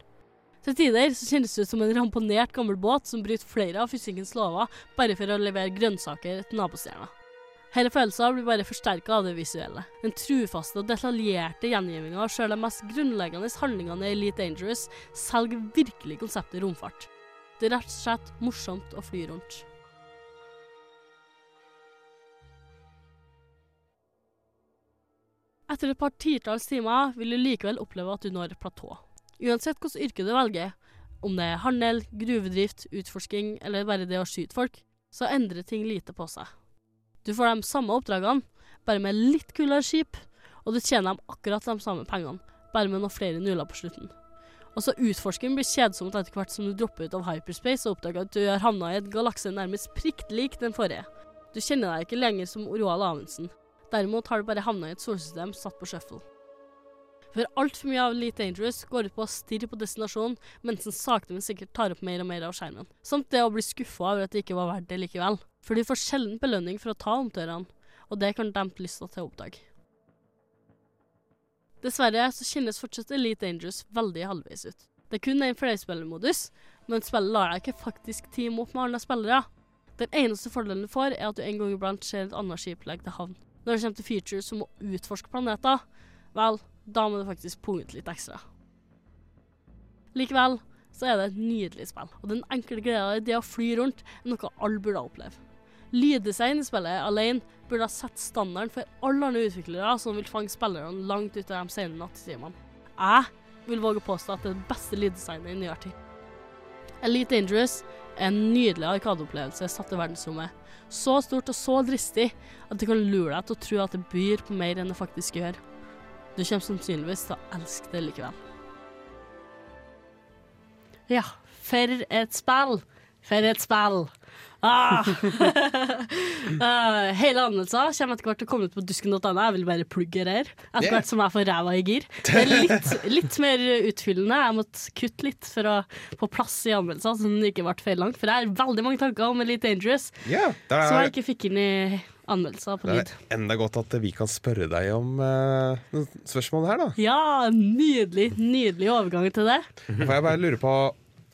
Til tider så kjennes det ut som en ramponert gammel båt som bryter flere av fysikkens lover bare for å levere grønnsaker til nabostjerna. Hele følelsen blir bare forsterka av det visuelle. Den trufaste og detaljerte gjengivinga av sjøl de mest grunnleggende handlingene i Elite Dangerous selger virkelig konseptet romfart. Det er rett og slett morsomt å fly rundt. Etter et par titalls timer vil du likevel oppleve at du når et platå. Uansett hvilket yrke du velger, om det er handel, gruvedrift, utforsking eller bare det å skyte folk, så endrer ting lite på seg. Du får de samme oppdragene, bare med litt kulere skip, og du tjener dem akkurat de samme pengene, bare med noen flere nuller på slutten. Også utforskeren blir kjedsomt etter hvert som du dropper ut av hyperspace og oppdager at du har havna i et galakse nærmest prikt lik den forrige. Du kjenner deg ikke lenger som Roald Amundsen. Derimot har du bare havna i et solsystem satt på shuffle. For altfor mye av Elite Dangerous går ut på å stirre på destinasjonen, mens en sakte, men sikkert tar opp mer og mer av skjermen. Samt det å bli skuffa over at det ikke var verdt det likevel. For de får sjelden belønning for å ta omtørene, og det kan dempe lysta til å oppdage. Dessverre så kjennes fortsatt Elite Dangerous veldig halvveis ut. Det er kun en flerspillermodus, men spillet lar deg ikke faktisk teame opp med andre spillere. Den eneste fordelen du får, er at du en gang iblant ser et annet skiplegg til havn. Når det kommer til features som å utforske planeter, vel, da må du faktisk punge ut litt ekstra. Likevel så er det et nydelig spill, og den enkle gleda i det å fly rundt er noe alle burde oppleve. Lyddesign i spillet alene burde ha sett standarden for alle andre utviklere som vil fange spillerne langt ut av de sene nattetimene. Jeg vil våge påstå at det er det beste lyddesignet i nyere tid. Elite Dangerous er en nydelig arkadeopplevelse satt i verdensrommet. Så stort og så dristig at det kan lure deg til å tro at det byr på mer enn det faktisk gjør. Du kommer sannsynligvis til å elske det likevel. Ja, for et spill! For et spill! Ah. uh, hele anmeldelsen kommer etter hvert til å komme ut på dusken.no. Jeg vil bare plugge her. Etter hvert som jeg får ræva i gir. Det er litt, litt mer utfyllende. Jeg måtte kutte litt for å få plass i anmeldelsen, så den ikke ble feil lang. For jeg har veldig mange tanker om Elite Dangerous yeah, er... som jeg er, ikke fikk inn i anmeldelser på det lyd. er enda godt at vi kan spørre deg om uh, spørsmål her, da. Ja, nydelig, nydelig overgang til det. Får jeg bare lure på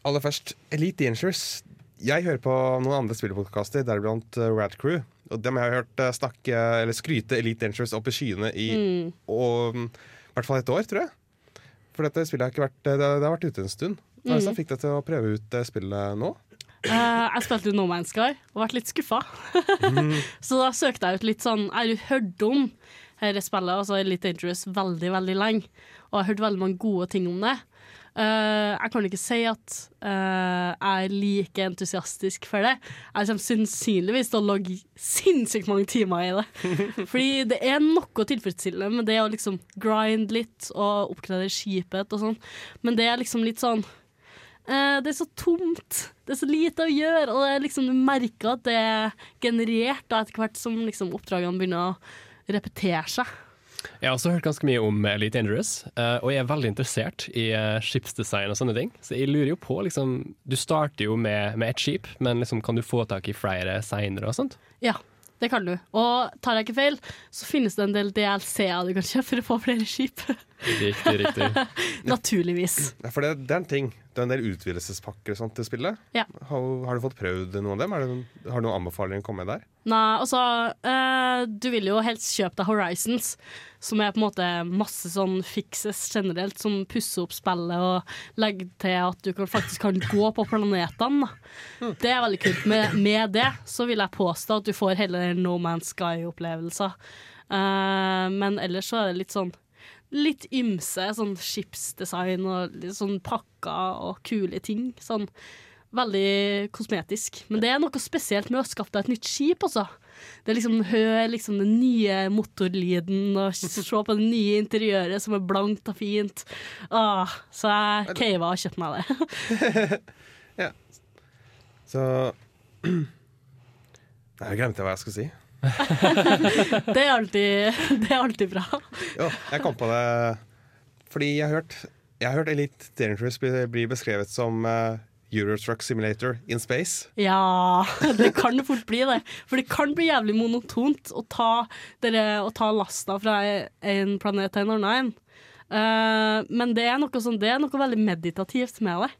aller først Elite Dangerous. Jeg hører på noen andre spillpodkaster, deriblant uh, Rad Crew. Og dem har jeg hørt eh, snakke, eller skryte Elite Dangerous opp i skyene i Mm. og, mm, i hvert fall et år, tror jeg. For dette spillet har ikke vært Det, det har vært ute en stund. Hva Mm. fikk deg til å prøve ut spillet nå? Uh, jeg spilte No Man's Sky og ble litt skuffa. så da søkte jeg ut litt sånn Jeg har hørt om dette spillet, altså Elite Dangerous, veldig, veldig lenge. Og jeg har hørt veldig mange gode ting om det. Eh, jeg kan ikke si at uh, jeg er like entusiastisk for det. Jeg kommer sannsynligvis til å logge sinnssykt mange timer i det. Fordi det er noe tilfredsstillende med det å liksom grind litt og oppgradere skipet og sånn, men det er liksom litt sånn uh, det er så tomt. Det er så lite å gjøre, og det er liksom, du merker at det er generert da, etter hvert som liksom, oppdragene begynner å repetere seg. Jeg har også hørt ganske mye om Elite Dangerous, eh, og jeg er veldig interessert i eh, skipsdesign og sånne ting. Så jeg lurer jo på, liksom Du starter jo med, med ett skip, men liksom, kan du få tak i flere seinere og sånt? Ja, det kan du. Og tar jeg ikke feil, så finnes det en del DLC-er du kan kjøpe for å få flere skip. Riktig, riktig. Naturligvis. Ja, for det, det er en ting. Det er en del utvidelsespakker og sånt til spillet. Ja. Har, har du fått prøvd noen av dem? Er det, har du noen anbefalinger å komme med der? Nei, altså eh, Du vil jo helst kjøpe deg Horizons, som er på en måte masse sånn fixes generelt, som pusser opp spillet og legger til at du kan, faktisk kan gå på planetene. Det er veldig kult. Med, med det så vil jeg påstå at du får hele No Man's Sky-opplevelser. Eh, men ellers så er det litt sånn Litt ymse, sånn skipsdesign og litt sånn pakker og kule ting. Sånn veldig kosmetisk. Men det er noe spesielt med å skaffe deg et nytt skip, altså. Det er liksom Hør liksom den nye motorlyden og se på det nye interiøret som er blankt og fint. Åh, så jeg cava og kjøpte meg det. Så Nei, jeg glemte hva jeg skulle si. det, er alltid, det er alltid bra. Jo, jeg kom på det fordi jeg har hørt, jeg har hørt Elite Dangerous bli, bli beskrevet som uh, Eurotruck Simulator in space. Ja, det kan det fort bli det. For det kan bli jævlig monotont å ta, dere, å ta lasta fra en planet til en annen. Uh, men det er, noe sånn, det er noe veldig meditativt med det.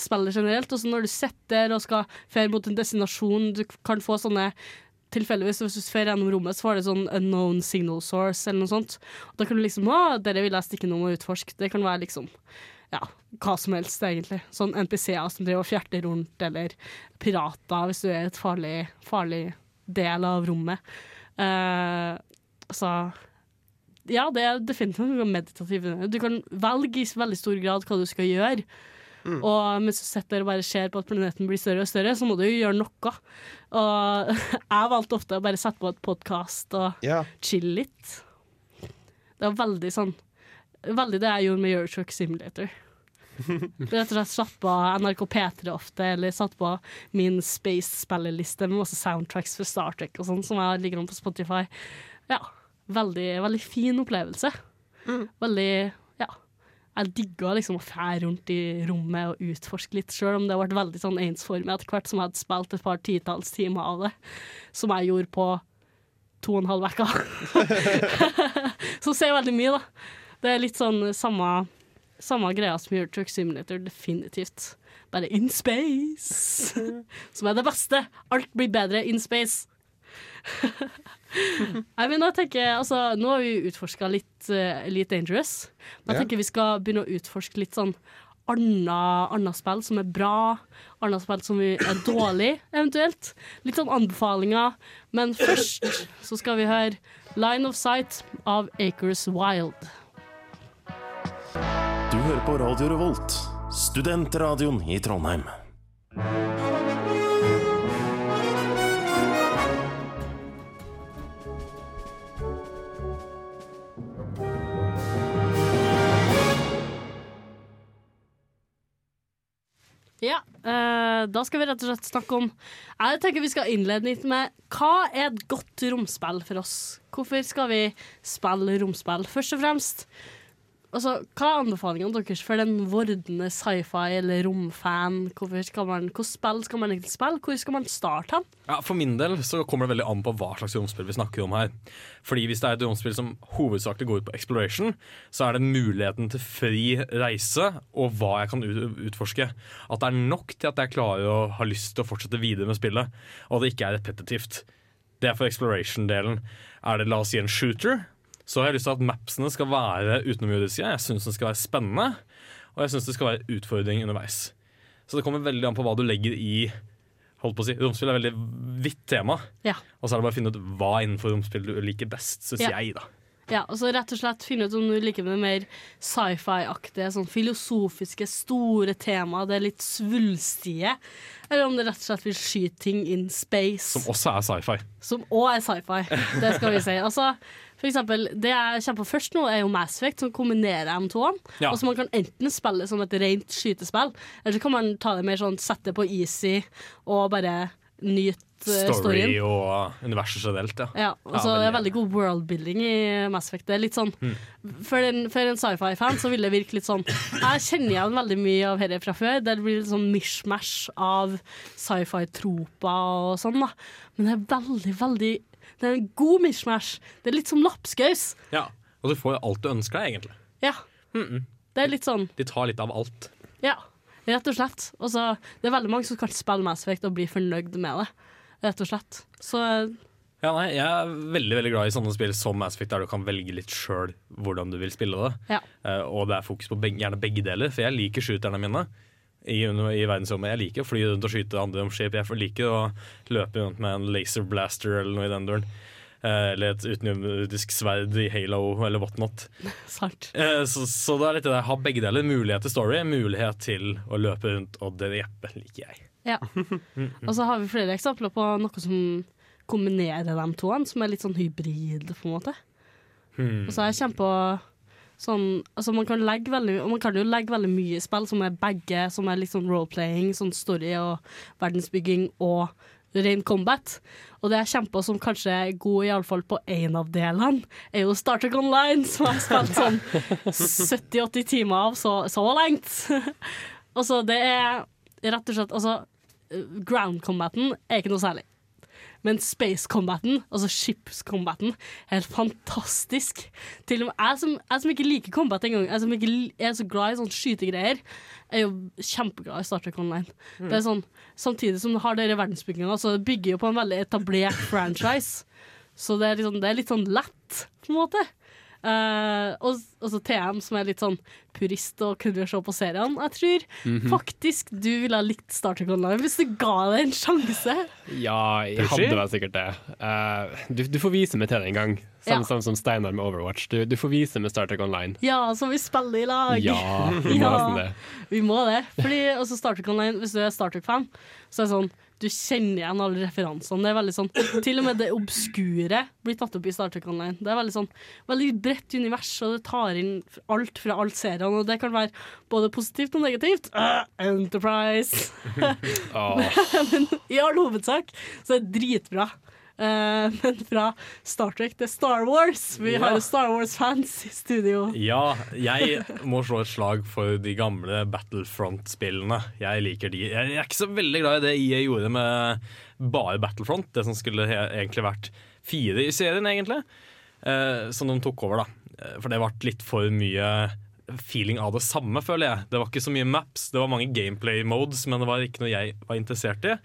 Spillet generelt. Og så når du sitter og skal ferde mot en destinasjon, du kan få sånne Tilfeldigvis hvis du fer gjennom rommet, så får du sånn unknown signal source eller noe sånt. Og da kan du liksom Å, dere vil jeg stikke noe og utforske. Det kan være liksom ja, hva som helst, egentlig. Sånn NPC-er som driver og fjerter rundt, eller pirater hvis du er et farlig, farlig del av rommet. Eh, så ja, det er definitivt noe meditativt. Du kan velge i veldig stor grad hva du skal gjøre. Og mens du sitter og bare ser på at planeten blir større og større, så må du jo gjøre noe. Og jeg valgte ofte å bare sette på et podkast og Ja. chille litt. Det var veldig sånn Veldig det jeg gjorde med Eurotruck Simulator. Rett og slett satt på NRK P3 ofte, eller satt på min Space-spillerliste med masse soundtracks for Star Trek og sånn, som jeg ligger om på Spotify. Ja, veldig, veldig fin opplevelse. Veldig Ja. Jeg digga liksom å fære rundt i rommet og utforske litt, sjøl om det ble veldig sånn ensformig etter hvert som jeg hadde spilt et par titalls timer av det, som jeg gjorde på to og en halv uke. Som sier veldig mye, da. Det er litt sånn samme, samme greia som gjør Truck Simulator, definitivt. Bare in space, som er det beste. Alt blir bedre in space. jeg mener, jeg tenker, altså, Nå har vi utforska litt uh, Elite Dangerous, men jeg tenker vi skal begynne å utforske litt sånn annet spill som er bra, annet spill som er dårlig, eventuelt. Litt sånn anbefalinger. Men først så skal vi høre Line of Sight av Acres Wild. Du hører på Radio Revolt, studentradioen i Trondheim. Ja, eh, da skal vi rett og slett snakke om Jeg tenker vi skal innlede litt med hva er et godt romspill for oss? Hvorfor skal vi spille romspill? Først og fremst, altså, hva er anbefalingene deres for den vordende sci-fi eller romfan? Hvorfor Hvilket spill skal man egentlig spille? Hvor skal man starte hen? Ja, For min del så kommer det veldig an på hva slags romspill vi snakker om her. Fordi Hvis det er et romspill som hovedsakelig går ut på exploration, så er det muligheten til fri reise og hva jeg kan utforske. At det er nok til at jeg klarer å ha lyst til å fortsette videre med spillet, og det ikke er repetitivt. Det er for exploration-delen. Er det la oss si en shooter, så har jeg lyst til at mapsene skal være utenomjordiske. Jeg syns den skal være spennende, og jeg syns det skal være utfordring underveis. Så det kommer veldig an på hva du legger i holdt på å si, Romspill er et veldig vidt tema. Ja. Og så er det bare å finne ut hva innenfor romspill du liker best, syns Ja. jeg, da. Ja, og så rett og slett finne ut om du liker det mer sci-fi-aktige, sånn filosofiske, store tema, det er litt svulstige, eller om det rett og slett vil skyte ting in space. Som også er sci-fi. Som òg er sci-fi, det skal vi si. Altså, for eksempel, det jeg kommer på først nå, er jo Mass Effect, som kombinerer M2-ene. Ja. Og så man kan enten spille som et rent skytespill, eller så kan man ta det mer sånn, sette det på easy og bare nyte eh, Story storyen. og universet generelt, ja. Ja, og så er det veldig god worldbuilding i Mass Effect. Det er litt sånn Mm. For en, for en sci-fi-fan så vil det virke litt sånn Jeg kjenner igjen veldig mye av dette fra før. Det blir litt sånn mishmash av sci-fi-troper og sånn, da. Men det er veldig, veldig Det er en god mishmash. Det er litt som lapskaus. ja. Og du får jo alt du ønsker deg, egentlig. Ja. Det er litt sånn De tar litt av alt. Ja, rett og slett. Og så det er veldig mange som kan spille Mass Effect og bli fornøyd med det. Rett og slett. Så Ja, nei, Jeg er veldig veldig glad i sånne spill som Mass Effect, der du kan velge litt sjøl hvordan du vil spille det. Ja. Uh, og det er fokus på begge, gjerne begge deler, for jeg liker shooterne mine. I, i verdensrommet. Jeg liker å fly rundt og skyte andre romskip. Jeg liker å løpe rundt med en laser blaster eller noe i den duren. Eh, eller et utenomjordisk sverd i Halo eller whatnot. sant. Eh, så, så det er litt det der, ha begge deler. Mulighet til story, mulighet til å løpe rundt og drepe, liker jeg. Ja. Og så har vi flere eksempler på noe som kombinerer de to, som er litt sånn hybrid, på en måte. Hmm. Og så er jeg kjempe på sånn Altså man kan legge veldig Og man kan jo legge veldig mye i spill som er begge, som er liksom role-playing, sånn story og verdensbygging og ren combat. Og det jeg kjemper som kanskje er god iallfall på én av delene, er jo Star Trek Online, som jeg har spilt sånn 70-80 timer av så, så langt. altså, det er rett og slett Altså, ground combaten er ikke noe særlig. Men space combaten, altså ships combaten, er helt fantastisk. Til og med jeg som, jeg som ikke liker combat engang, jeg som ikke er så glad i sånne skytegreier, er jo kjempeglad i Star Trek Online. Mm. Det er sånn, Samtidig som du har denne verdensbygginga, så det bygger jo på en veldig etablert franchise. Så det er, liksom, det er litt sånn lett, på en måte. Eh, og, og så TM, som er litt sånn purist og kunne se på seriene. Jeg tror Mhm. faktisk du ville ha likt Star Trek Online hvis du ga det en sjanse. Ja, jeg hadde vel sikkert det. Uh, du, du får vise meg til det en gang. Samme Ja. som Steinar med Overwatch. Du, du får vise med Star Trek Online. Ja, så vi spiller i lag. Ja, vi må nesten det. Vi må det. Fordi også Star Trek Online, hvis du er Star Trek-fan, så er det sånn du kjenner igjen alle referansene. Det er veldig sånn, Til og med det obskure blir tatt opp i Star Trek Online. Det er veldig sånn, veldig bredt univers, og det tar inn alt fra alt seriene. Og det kan være både positivt og negativt. Uh, Enterprise! Men i all hovedsak så er det dritbra. Eh, men fra Star Trek til Star Wars. Vi Ja. har jo Star Wars-fans i studio. Ja, jeg må slå et slag for de gamle Battlefront-spillene. Jeg liker de. Jeg er ikke så veldig glad i det jeg gjorde med bare Battlefront. Det som skulle egentlig vært fire i serien, egentlig. Eh, som de tok over, da. Eh, For det ble litt for mye feeling av det samme, føler jeg. Det var ikke så mye maps, det var mange gameplay modes, men det var ikke noe jeg var interessert i.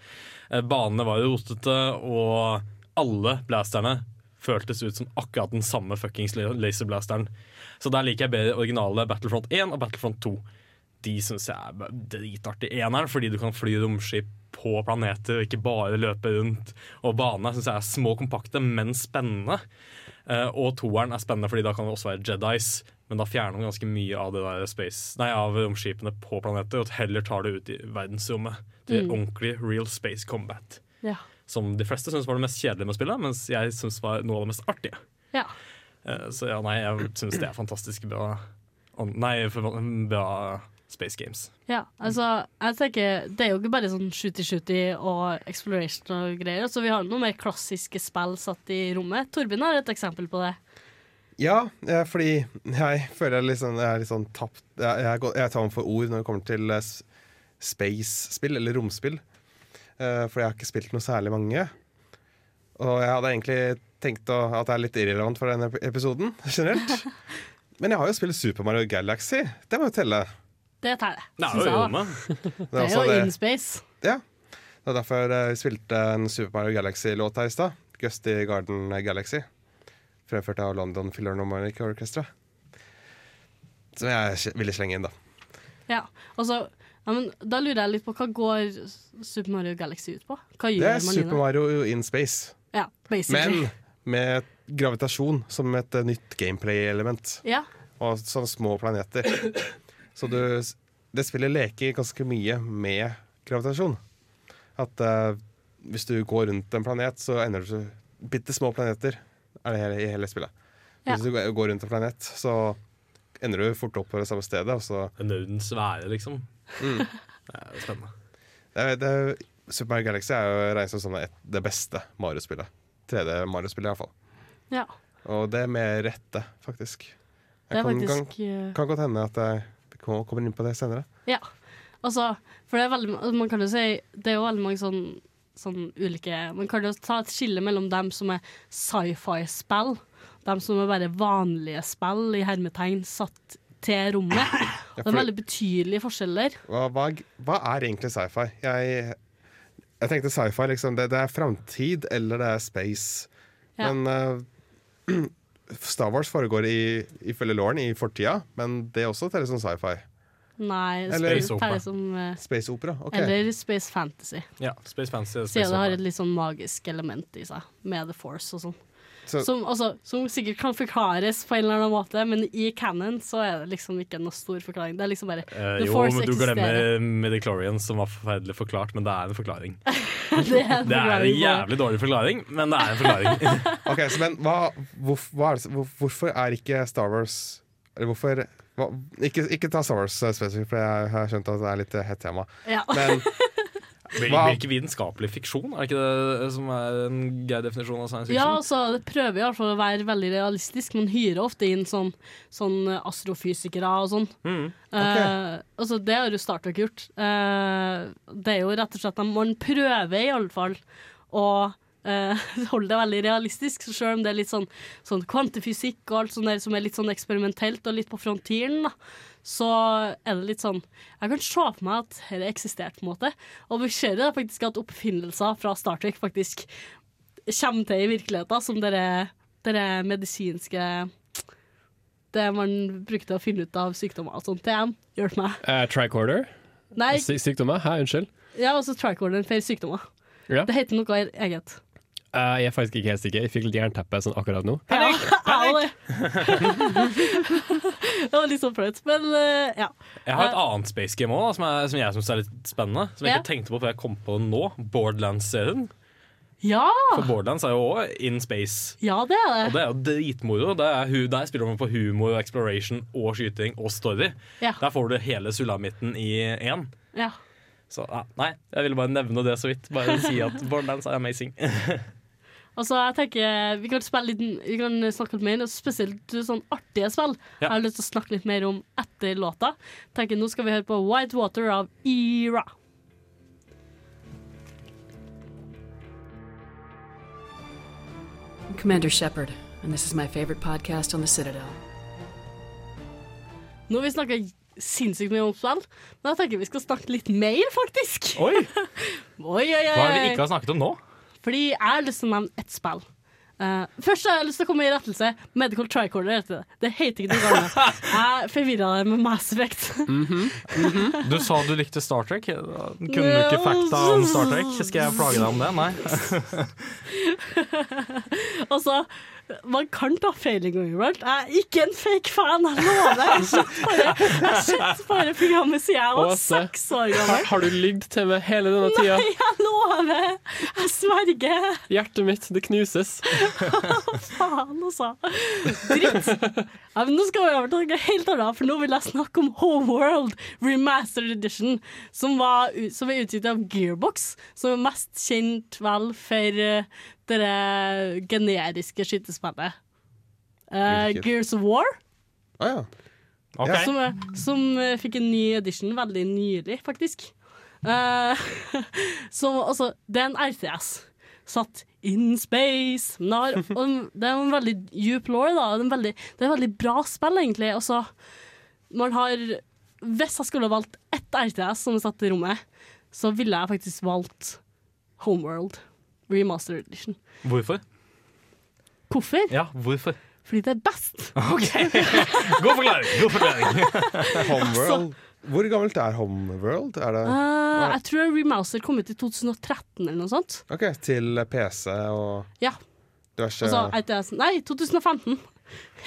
Banene var rotete, og alle blasterne føltes ut som akkurat den samme fuckings la- laserblasteren. Så der liker jeg bedre originale Battlefront 1 og Battlefront 2. De syns jeg er dritartig. Eneren fordi du kan fly romskip på planeter og ikke bare løpe rundt. Og banene syns jeg er små, kompakte, men spennende. Eh, og toeren er spennende fordi da kan det også være Jedis Men da fjerner man ganske mye av det space Nei, av romskipene på planeter, og heller tar det ut i verdensrommet. Til Mm. ordentlig real space combat. Ja. Som de fleste syns var det mest kjedelige med spillet, mens jeg syns var noe av det mest artige. Ja. Eh, Så ja, nei, jeg syns det er fantastisk bra Nei, for- bra Space Games. Ja, altså, jeg tenker Det er jo ikke bare sånn shooty-shooty og exploration og greier. Altså, vi har noe mer klassiske spill satt i rommet. Torbjørn har et eksempel på det. Ja, eh, fordi jeg føler jeg, liksom, jeg er litt sånn tapt Jeg, jeg, jeg tar om for ord når det kommer til eh, space-spill, eller romspill. Eh, for jeg har ikke spilt noe særlig mange. Og jeg hadde egentlig tenkt å, at det er litt irrelevant for denne episoden generelt. Men jeg har jo spilt Super Mario Galaxy. Det må jo telle. Det tar jeg. Det er jo jeg, Det Det er jo det- in space. Ja. Det var derfor vi jeg spilte en Super Mario Galaxy-låt her i stad. Gusty Garden Galaxy. Fremført av London Philharmonic Orchestra. Som jeg ville slenge inn, da. Ja, og altså ja, men Da lurer jeg litt på hva går Super Mario Galaxy ut på? Hva Det er Super? Mario in space. Ja, basically. Men med gravitasjon som et nytt gameplay-element. Ja. Og sånne små planeter. Så du Det spillet leker ganske mye med gravitasjon. At uh, hvis du går rundt en planet, så ender du så Bitte små planeter er det hele, i hele spillet. Ja. Hvis du går rundt en planet, så ender du fort opp på det samme stedet. Og så Nøden svære, liksom. Mm. Det er spennende. Det, er- det, er- Super Mario Galaxy er jo regnet som sånn et, det beste Mario-spillet. 3D Mario-spillet, iallfall. Ja. Og det med rette, faktisk. Det er kan, faktisk, kan, eh, kan godt hende at jeg kommer inn på det senere. Ja. Altså, for det er veldig altså, Man kan jo si Det er jo veldig mange sånn, sånn ulike Man kan jo ta et skille mellom dem som er sci-fi-spill, dem som er bare vanlige spill i hermetegn satt til rommet. Ja, Det er veldig betydelige forskjeller. Hva, hva, hva er egentlig sci-fi? Jeg, jeg tenkte sci-fi liksom, det, det er framtid eller det er space. Ja. Men uh, Star Wars foregår i, ifølge Lauren i fortida, men det også teller som sci-fi. Nei, Eller- space, Space opera. som, uh, Space opera, ok. Eller space fantasy. Ja, Space Fantasy. Space Siden det har et litt sånn magisk element i seg, med The Force og sånn. Så- Som, altså, som sikkert kan forklares på en eller annen måte, men i canon så er det liksom ikke noe stor forklaring. Det er liksom bare uh, The jo, Force men du eksisterer. glemmer Mediclorian, som var forferdelig forklart, men det er en forklaring. det er en Det er en jævlig dårlig forklaring, men det er en forklaring. Ok, så men hva, hvor, hva er det, hvor, Hvorfor er ikke Star Wars Eller hvorfor hva, ikke, ikke ta Star Wars eh, spesifikt, for jeg har skjønt at det er litt eh, hett tema. Ja. Men Blir blir ikke vitenskapelig fiksjon? Er ikke det som er en grei definisjon av science Ja, altså, det prøver i hvert fall å være veldig realistisk. Man hyrer ofte inn sånn, sånn astrofysikere og sånn. Mm. Eh, altså, det har jo Star Trek gjort. Eh, det er jo rett og slett at Man prøver i alle fall å eh, holde det veldig realistisk, så selv om det er litt sånn, sånn kvantefysikk og alt sånt der som er litt sånn eksperimentelt og litt på frontieren, da, så er det litt sånn Jeg kan se for meg at dette eksisterte, på en måte. Og vi ser det faktisk at oppfinnelser fra Star Trek faktisk kommer til i virkeligheten, som dere, dere medisinske Det man brukte å finne ut av sykdommer og sånt. Det hjalp meg. Uh, tricorder? Nei. Sy sykdommer? Hæ, unnskyld? Ja, altså tricorderen for sykdommer. Ja. Det heter noe eget. Eh, jeg er faktisk ikke helt sikker. Jeg fikk litt jernteppe sånn akkurat nå. Ja, jeg òg det. det var litt sånn flaut, men uh, ja. Jeg har et annet space game òg, som, jeg- som jeg syns er litt spennende. Som jeg Ja. ikke tenkte på før jeg kom på det nå. Borderlands-serien. Ja! For Borderlands er jo òg in space. ja, det er Og det. det er jo dritmoro. Det er, der spiller man på humor, exploration og skyting og story. Ja. Der får du hele sulamitten i én. Ja. Så nei, jeg ville bare nevne det så vidt. Bare si at Borderlands er amazing. Altså, jeg tenker Vi kan spille litt Vi kan snakke litt mer, og spesielt sånn artige spill. Ja. Jeg har lyst til å snakke litt mer om etter låta. Tenker Nå skal vi høre på White Water av Era. I'm Commander Shepard, and this is my favorite podcast on the Citadel. Nå har vi snakka sinnssykt mye om spill, men jeg tenker vi skal snakke litt mer, faktisk. Oi! Oi, oi, oi. Hva er det vi ikke har snakket om nå? Fordi jeg har lyst til å nevne ett spill. Uh, først har jeg lyst til å komme i rettelse. Medical Tricorder heter det. Det heter ikke det gamle. Jeg forvirra det med Mass Effect. Du sa du likte Star Trek. Kunne du ikke fakta om Star Trek? Skal jeg plage deg om det? Nei. Og så Man kan ta gang iblant. Jeg er ikke en fake fan, jeg lover. Jeg sett bare, jeg programmet siden jeg var seks år har, gammel. har du ligget til meg hele denne tida? Nei, jeg lover! Jeg sverger. Hjertet mitt, det knuses. Faen, altså. Dritt. Ja, men nå skal vi over til noe helt annet, for nå vil jeg snakke om Whole World Remastered Edition, som, var, som er utgitt av Gearbox, som er mest kjent vel for uh, det generiske skytespillet. Uh, Gears of War. Ah, ja. okay. Som, eh, som eh, fikk en ny edition veldig nylig, faktisk. Uh, som altså, det er en RTS satt in space. Har, og det er en veldig djup law, da. Det er, en veldig, det er et veldig bra spill, egentlig. Også, man har Hvis jeg skulle valgt ett RTS som er satt i rommet, så ville jeg faktisk valgt Homeworld Remastered Edition. Hvorfor? Hvorfor? Ja, hvorfor? Fordi det er best. OK. God forklaring. God forklaring. Homeworld. Hvor gammelt er Homeworld? Er det Eh, jeg tror Remaster kom ut i 2013 eller noe sånt. OK, til PC og Ja. Du er ikke Altså, nei, 2015.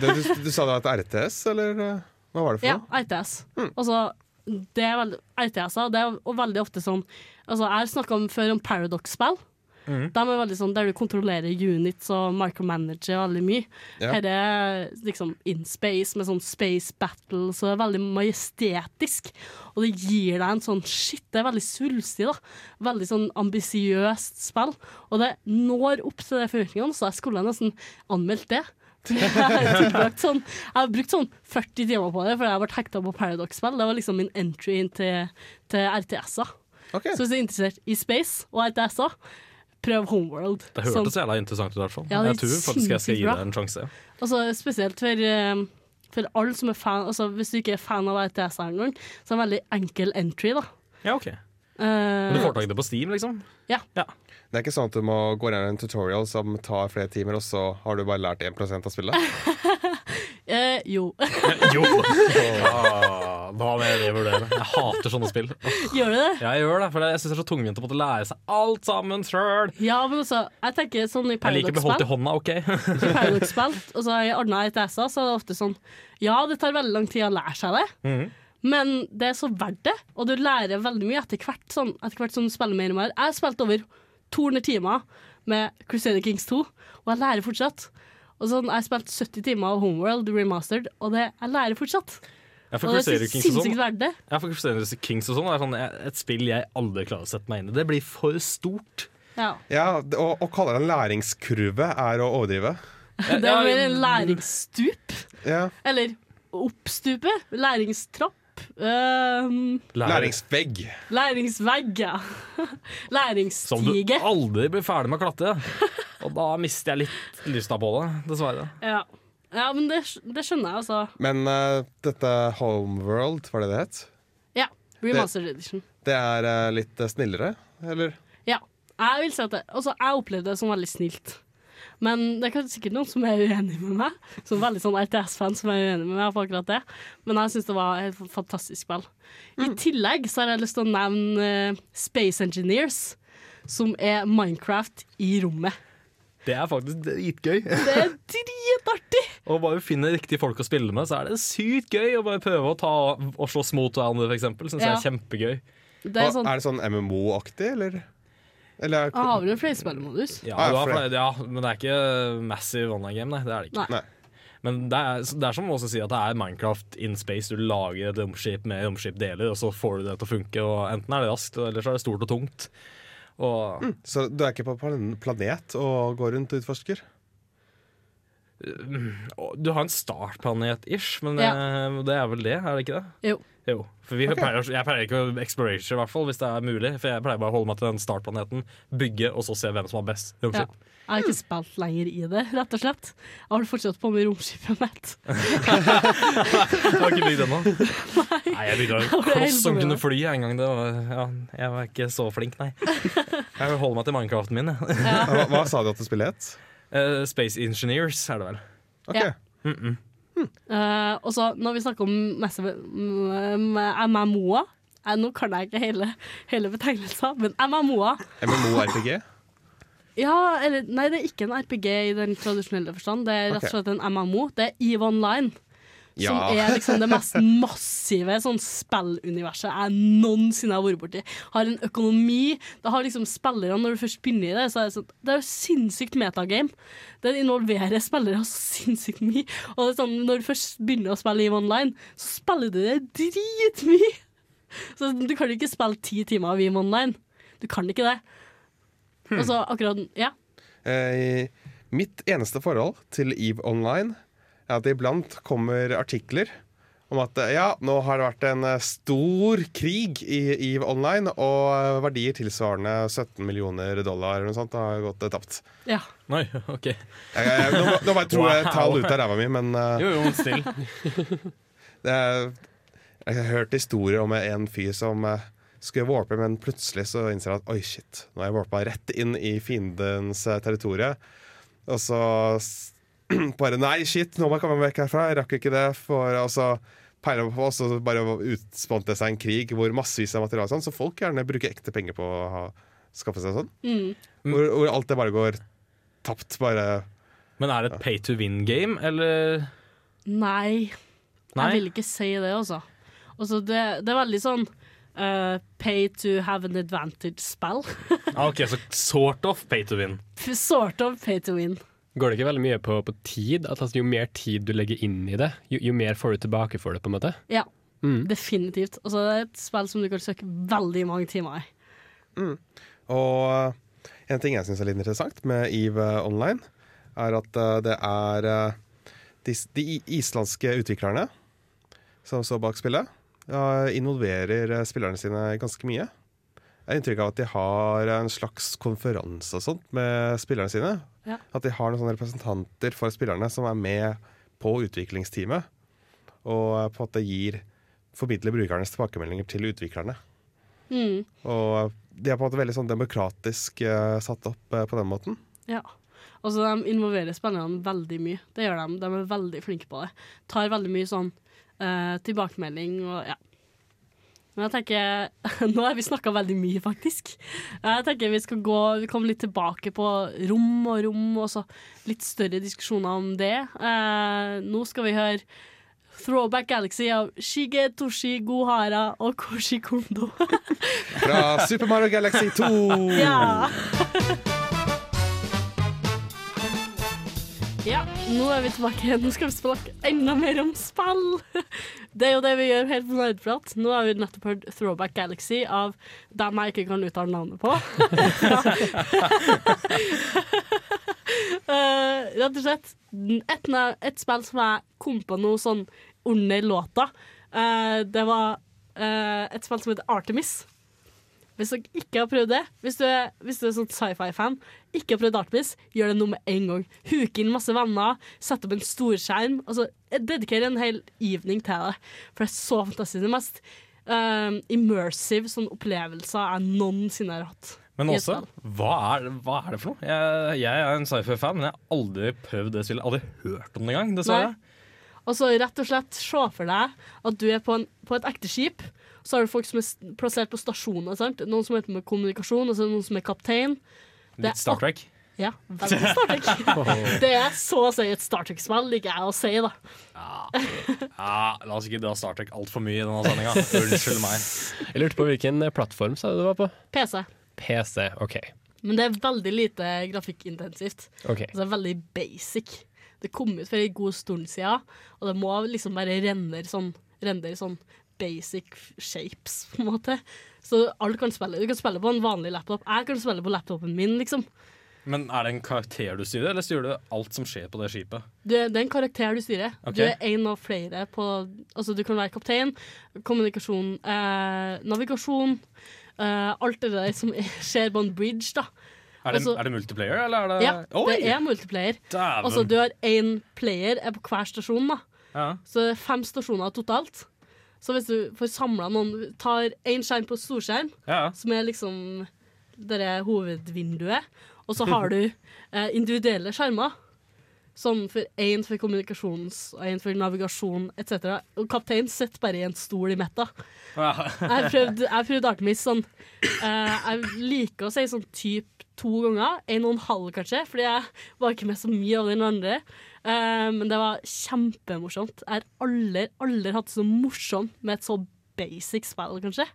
du, du, du sa det var et RTS, eller eh, hva var det for Ja, RTS. RTS. Altså, det er veldig, RTS-er, det er veldig ofte sånn Altså, jeg har snakka før om Paradox-spill. Mm. De er veldig sånn der du kontrollerer units og micromanager veldig mye. Ja. Her er liksom in space med sånn space battle, så det er veldig majestetisk. Og det gir deg en sånn shit, det er veldig svulstig, da. Veldig sånn ambisiøst spill. Og det når opp til de forventningene, så jeg skulle nesten anmeldt det. Jeg har tilbrakt sånn, jeg har brukt sånn 40 timer på det, for jeg ble hekta på Paradox-spill. Det var liksom min entry inn til, til RTS-er. Så hvis du er interessert i space og RTS-er, prøv Homeworld. Det hørtes Sånn- jævla interessant ut, i hvert fall. Ja, er jeg tror faktisk jeg skal gi deg en sjanse. Altså, spesielt for, eh, for alle som er fan altså, Hvis du ikke er fan av RTS-eren, så er det en veldig enkel entry, da. Ja, ok. Eh, Men du får tak i det på Steam, liksom? Ja. Det er ikke sånn at du må gå gjennom en tutorial som tar flere timer, og så har du bare lært 1% av spillet? eh, jo. jo! Ah, da må jeg revurdere. Jeg hater sånne spill. Gjør du det? Ja, jeg gjør det, for jeg syns det er så tungvint å måtte lære seg alt sammen sjøl. Ja, men altså, jeg tenker sånn i Jeg liker å bli holdt i hånda, OK? I Paradox-spill, altså i andre ETS-er, så er det ofte sånn Ja, det tar veldig lang tid å lære seg det, Mhm. Men det er så verdt det. Og du lærer veldig mye etter hvert, sånn, etter hvert som du spiller mer og mer. Jeg har spilt over 200 timer med Crusader Kings 2, og jeg lærer fortsatt. Og sånn, Jeg har spilt 70 timer av Homeworld Remastered, og det, jeg lærer fortsatt. Jeg og det er Crusader så Kings og sånn- sinnssykt verdt det. Ja, for Crusader Kings og sånn er sånn et spill jeg aldri klarer å sette meg inn i. Det blir for stort. Ja. Ja, og, Å, å kalle det en læringskurve er å overdrive. Det er mer en læringsstup. Ja. Eller oppstupe. Læringstrapp. Um, Læringsvegg. læringsvegg, ja. Som du aldri blir ferdig med å klatre. Og da mister jeg litt lysta på det, dessverre. Ja. ja, men det, det skjønner jeg, altså. Men uh, dette Homeworld, var det det het? Ja. Remastered edition. Det er uh, litt eh, snillere, eller? Ja. Jeg vil si at det, altså, jeg opplevde det som veldig snilt. Men det er kanskje sikkert noen som er uenig med meg. Som er veldig sånn RTS-fan som er uenig med meg på akkurat det. Men jeg syns det var et fantastisk spill. I tillegg så har jeg lyst til å nevne eh, Space Engineers, som er Minecraft i rommet. Det er faktisk dritgøy. Det er dritartig! Og bare finne riktige folk å spille med, så er det sykt gøy å bare prøve å ta og slåss mot hverandre, for eksempel. Syns Ja. jeg er kjempegøy. Det er sånn, er det sånn MMO-aktig, eller? Eller jeg har vel en flerspillermodus. Ja, Ah, flere, ja, men det er ikke massive online game, nei. Det er det ikke. Nei. Men det er, det er som å si at det er Minecraft in space. Du lager et romskip med romskipdeler, og så får du det til å funke. Og enten er det raskt, eller så er det stort og tungt. Og Så du er ikke på planet og går rundt og utforsker? Og du har en startplanet-ish, men Ja. eh, det er vel det, er det ikke det? Jo. Jo. For vi pleier, jeg pleier ikke å exploration, i hvert fall, hvis det er mulig. For jeg pleier bare å holde meg til den startplaneten, bygge, og så se hvem som har best Ja. Jeg har ikke spilt lenger i det, rett og slett. Jeg har fortsatt på med romskipet mitt. Du har ikke bygd ennå? Nei, jeg bygde en kloss som kunne fly en gang. Det var, ja, jeg var ikke så flink, nei. Jeg vil holde meg til Minecraften min. jeg. Hva, hva sa du at det spillet het? Eh, Space Engineers er det vel. Ok. Ja. Mm -mm. Eh, og så når vi snakker om massive m- m- MMO-er eh, Nå kan jeg ikke hele, hele betegnelsen, men MMO-er MMO-RPG? Ja, eller Nei, det er ikke en RPG i den tradisjonelle forstand. Det er rett og slett en MMO. Det er EVE Online. Som er liksom det mest massive sånn spilluniverset jeg noensinne har vært borti. Har en økonomi. Det har liksom spillere Når du først begynner i det, så er det sånn Det er jo sinnssykt metagame. Den involverer spillere så sinnssykt mye. Og det sånn, når du først begynner å spille EVE Online, så spiller du det dritmye. Så du kan ikke spille ti timer av EVE Online. Du kan ikke det. Og så akkurat Ja. Eh, mitt eneste forhold til EVE Online at det iblant kommer artikler om at ja, nå har det vært en eh, stor krig i EVE Online, og eh, verdier tilsvarende 17 millioner dollar eller noe sånt har gått tapt. Ja. Nei, OK. Jeg, jeg, nå, nå bare tror jeg Wow. tall ut av ræva mi, men uh, Jo, jo, still. det er, Jeg har hørt historier om en fyr som uh, skulle warpe, men plutselig så innser han at oi, shit, nå har jeg warpa rett inn i fiendens territorium. Og så bare Nei, shit, nå må jeg komme meg vekk herfra. Jeg rakk ikke det. For, og så peiler på, og så bare utspant det seg en krig hvor massevis av materiale sånn, så folk gjerne bruker ekte penger på å ha, skaffe seg sånn. Mm. Hvor, hvor alt det bare går tapt. Bare Men er det et pay to win-game, eller? Nei. Nei? Jeg vil ikke si det, altså. altså det, det er veldig sånn uh, pay to have an advantage-spill. Ah, ok, Så sort of pay to win. sort of pay to win. Går det ikke veldig mye på, på tid? At altså, Jo mer tid du legger inn i det, jo, jo mer får du tilbake for det. på en måte Ja, Mm. definitivt. Altså, det er et spill som du kan søke veldig mange timer i. Og eh, en ting jeg syns er litt interessant med EVE Online, er at eh, det er eh, de, de islandske utviklerne som står bak spillet, involverer spillerne sine ganske mye. Jeg har inntrykk av at de har en slags konferanse og sånt med spillerne sine. Ja. At de har noen sånne representanter for spillerne som er med på utviklingsteamet. Og på en måte gir formidler brukernes tilbakemeldinger til utviklerne. Mm. Og de er på en måte veldig sånn demokratisk uh, satt opp uh, på den måten. Ja. Altså, de involverer spillerne veldig mye. Det gjør de. De er veldig flinke på det. Tar veldig mye sånn uh, tilbakemelding og ja. Men jeg tenker Nå har vi snakka veldig mye, faktisk. Jeg tenker vi skal gå Vi kommer litt tilbake på rom og rom, og så litt større diskusjoner om det. Eh, nå skal vi høre Throwback Galaxy av Shige Toshi Gohara og Koshi Kondo. Fra Super Mario Galaxy 2! Ja. Ja, nå er vi tilbake. Nå skal vi snakke enda mer om spill. Det er jo det vi gjør helt på Nerdprat. Nå har vi nettopp hørt Throwback Galaxy av dem jeg ikke kan uttale navnet på. uh, rett og slett et, et spill som jeg kom på noe sånn under låta. Uh, det var uh, et spill som heter Artemis. Hvis dere ikke har prøvd det, hvis du er, hvis du er sånn sci-fi-fan, ikke har prøvd Artemis, gjør det nå med en gang. Huk inn masse venner, sett opp en storskjerm. Altså, dedikere en hel evening til det. For det er så fantastisk. Det mest eh, immersive sånn opplevelser jeg noensinne har hatt. Men også, hva er, hva er det for noe? Jeg, jeg er en sci-fi-fan, men jeg har aldri prøvd det spillet. Aldri hørt om det engang, dessverre. Og så rett og slett se for deg at du er på, en, på et ekte skip. Så har du folk som er plassert på stasjoner. Sant? Noen som er med kommunikasjon, og så er det noen som er kaptein. Det er Star Trek. Ja, veldig Star Trek. Det er så å si et Star Trek-spill, liker jeg å si, da. Ja, la oss ikke dra Star Trek altfor mye i denne sendinga. Unnskyld meg. Jeg lurte på hvilken eh, plattform sa du det var på? PC. PC, OK. Men det er veldig lite grafikkintensivt. Okay. Altså, det er veldig basic. Det kom ut for en god stund siden, og det må liksom bare renne sånn, render sånn basic shapes, på en måte. Så alt kan spille. Du kan spille på en vanlig laptop. Jeg kan spille på laptopen min, liksom. Men er det en karakter du styrer, eller styrer du alt som skjer på det skipet? Du, det er en karakter du styrer. Okay. Du er en av flere på Altså, du kan være kaptein, kommunikasjon, eh, navigasjon eh, Alt det der som skjer på en bridge, da. Er det, Også, er det multiplayer, eller er det Ja, Oi! det er multiplayer. Altså, du har én player er på hver stasjon, da. Ja. Så det er fem stasjoner totalt. Så hvis du får samla noen Tar én skjerm på storskjerm, Ja. som er liksom det hovedvinduet, og så har du eh, individuelle skjermer. Sånn for én for kommunikasjons og én for navigasjon etc. Og kapteinen sitter bare i en stol i midten. Jeg har prøvd, prøvd Artemis sånn eh, Jeg liker å si sånn typ to ganger. En og en halv, kanskje, fordi jeg var ikke med så mye av den andre. Eh, men det var kjempemorsomt. Jeg har aldri, aldri hatt det så morsomt med et så basic spill, kanskje.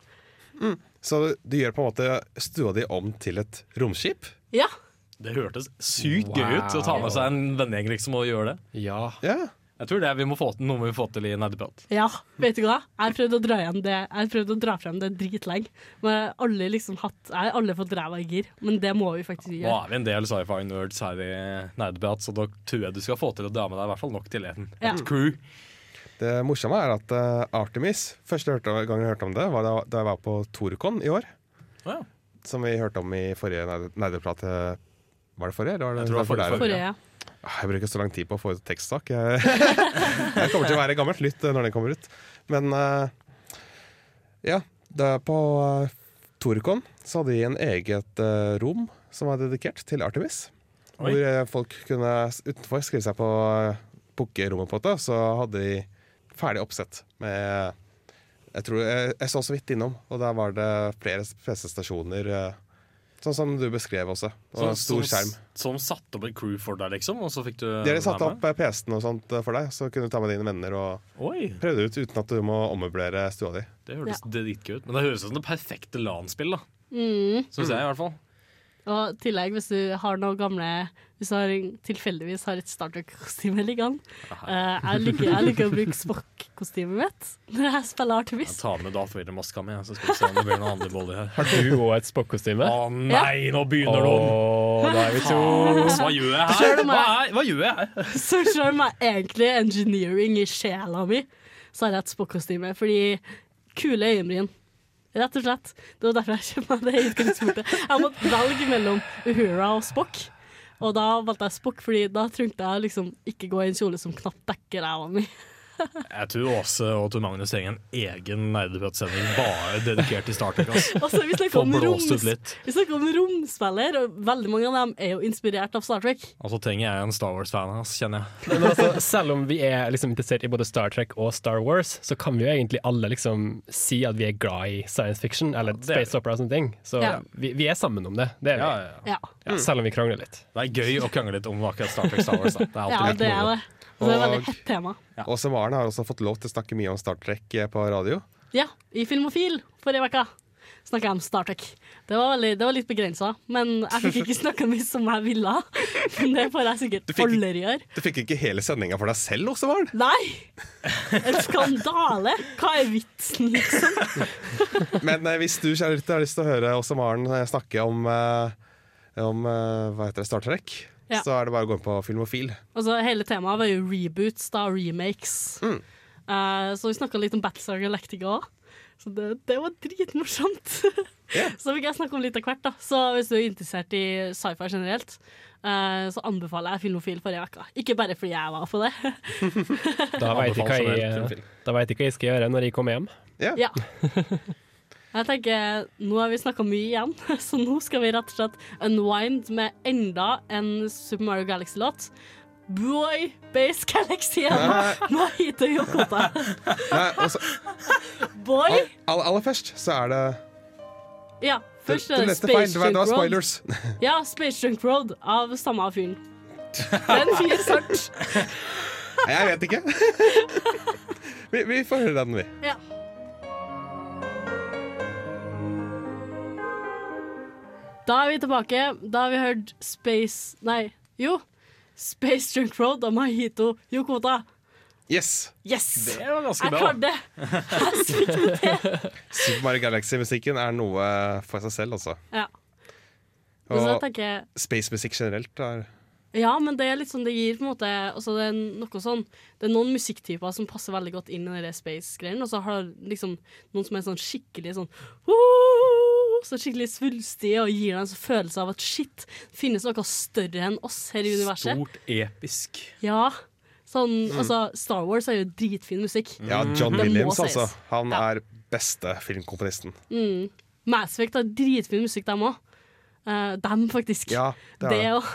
Mm. Så du, gjør på en måte stua di om til et romskip? Ja. Det hørtes sykt gøy ut å ta med seg en vennegjeng liksom, og gjøre det. Ja. Jeg tror det er vi må få til, noe vi må få til i Nerdeprat. Ja, vet du hva? Jeg har prøvd å dra, igjen det. Jeg har prøvd å dra frem det dritlenge. Men jeg har aldri liksom hatt Jeg har aldri fått ræva i gir, men det må vi faktisk gjøre. Nå er vi en del sci-fi nerds her i Nerdeprat, så da tror jeg du skal få til å dra med deg i hvert fall nok til en, et Ja. crew. Det morsomme er at uh, Artemis Første gang jeg hørte om det, var da, da jeg var på Torcon i år. Ja. Som vi hørte om i forrige nerd- nerdeprat. eh, Var det forrige? Eller var det Jeg tror det var forrige, forrige, Forrige, ja. Ah, Jeg bruker så lang tid på å få ut tekstsak. Jeg, jeg kommer til å være gammelt lytt når den kommer ut. Men uh, ja, det er på uh, Torcon så hadde de en eget uh, rom som var dedikert til Artemis. Oi. Hvor uh, folk kunne utenfor skrive seg på uh, pukkerommet på det. Så hadde de ferdig oppsett med Jeg tror jeg, jeg så så vidt innom, og der var det flere PC-stasjoner. eh, Sånn som du beskrev også. Og Som- en stor som- skjerm. Som satte opp et crew for deg, liksom? Og så fikk du De hadde satt være med? opp eh, PC-en og sånt eh, for deg, så kunne du ta med dine venner og Oi. prøve det ut uten at du må ommøblere stua di. Det høres dritgøy ut. Men det høres ut som det perfekte LAN-spill, da. Mm. Syns jeg, i hvert fall. Og i tillegg, hvis du har noen gamle Hvis du har, en- tilfeldigvis har et Star Trek-kostyme liggende uh, jeg, liker, jeg liker å bruke Spock-kostymet mitt når jeg spiller Artemis. Jeg tar med Darth Vader-maska mi, så skal vi se om det blir noen andre boller her. Har du òg et Spock-kostyme? Å nei, nå begynner Åh, de! da er vi to. Hva gjør jeg her? Hva, er, hva gjør jeg her? Så selv om jeg egentlig er engineering i sjela mi, så har jeg et Spock-kostyme. Fordi kule øyenbryn. Rett og slett. Det var derfor jeg kjøpte det. Jeg måtte velge mellom Uhura og Spock. Og da valgte jeg Spock, fordi da trengte jeg liksom ikke gå i en kjole som knapt dekker ræva mi. Jeg tror Åse og Tor Magnus trenger en egen nerdepratsending bare dedikert til Star Trek. Altså, vi snakker om, roms, vi snakker om romspiller, og veldig mange av dem er jo inspirert av Star Trek. Og så trenger jeg en Star Wars-fan, kjenner jeg. Men altså, selv om vi er liksom interessert i både Star Trek og Star Wars, så kan vi jo egentlig alle liksom si at vi er glad i science fiction eller er space opera og sånne ting. Så Ja. vi, vi er sammen om det. Det er vi. Ja, ja, ja. Ja, Ja, selv om vi krangler litt. Det er gøy å krangle litt om akkurat Star Trek Star Wars. Da. Det er alltid ja litt det er det. Og det er veldig hett tema. Åse Maren har også fått lov til å snakke mye om Star Trek eh, på radio. Ja, i Filmofil forrige uke snakka jeg om Star Trek. Det var, veldig, det var litt begrensa, men jeg fikk ikke snakka mye som jeg ville. Men det får jeg sikkert aldri gjøre. Du fikk ikke hele sendinga for deg selv, Åse Maren? Nei! En skandale! Hva er vitsen, liksom? Men eh, hvis du kjære lytter, har lyst til å høre Åse Maren eh, snakke om, eh, om eh, hva heter det, Star Trek, Ja. så er det bare å gå inn på Filmofil. Altså, hele temaet var jo reboots, da, remakes. Mm. Uh, så vi snakka litt om Battlestar Galactica òg. Så det, det var dritmorsomt. så fikk jeg snakke om litt av hvert. da Så hvis du er interessert i sci-fi generelt, uh, så anbefaler jeg Filmofil forrige uke. Ikke bare fordi jeg var på det. Da veit jeg, hva jeg, hva jeg skal gjøre når jeg kommer hjem. Ja. Ja. Jeg tenker, Nå har vi snakka mye igjen, så nå skal vi rett og slett unwind med enda en Super Mario Galaxy-låt. Boy Base Galaxy. Mahito Yokota. Boy Aller all, all, først så er det Ja, først er det feil, Space det var, det Junk Road. spoilers. Ja, Space Junk Road av samme fyren. Den fyr svart. Jeg vet ikke. vi, vi får høre den, vi. Ja. Da er vi tilbake. Da har vi hørt Space Nei, jo. Space Junk Road av Mahito Yokota. Yes. Yes! Det var ganske Jeg bra. klarte det! Jeg fikk det. Super Mario Galaxy-musikken er noe for seg selv, altså. Ja. Og jeg space-musikk generelt er Ja, men det er litt sånn det gir på en måte altså det er noe sånn Det er noen musikktyper som passer veldig godt inn i den space-greien, og så har du liksom noen som er sånn skikkelig sånn «Woo!» Så skikkelig svulstige og gir deg en følelse av at shit, finnes noe større enn oss her i universet. Stort, episk. Ja. Sånn, Mm. altså, Star Wars er jo dritfin musikk. Ja, John Williams, altså. Han er beste filmkomponisten. Mm. Mass Effect har dritfin musikk, dem òg. dem, faktisk. Ja, det er det òg.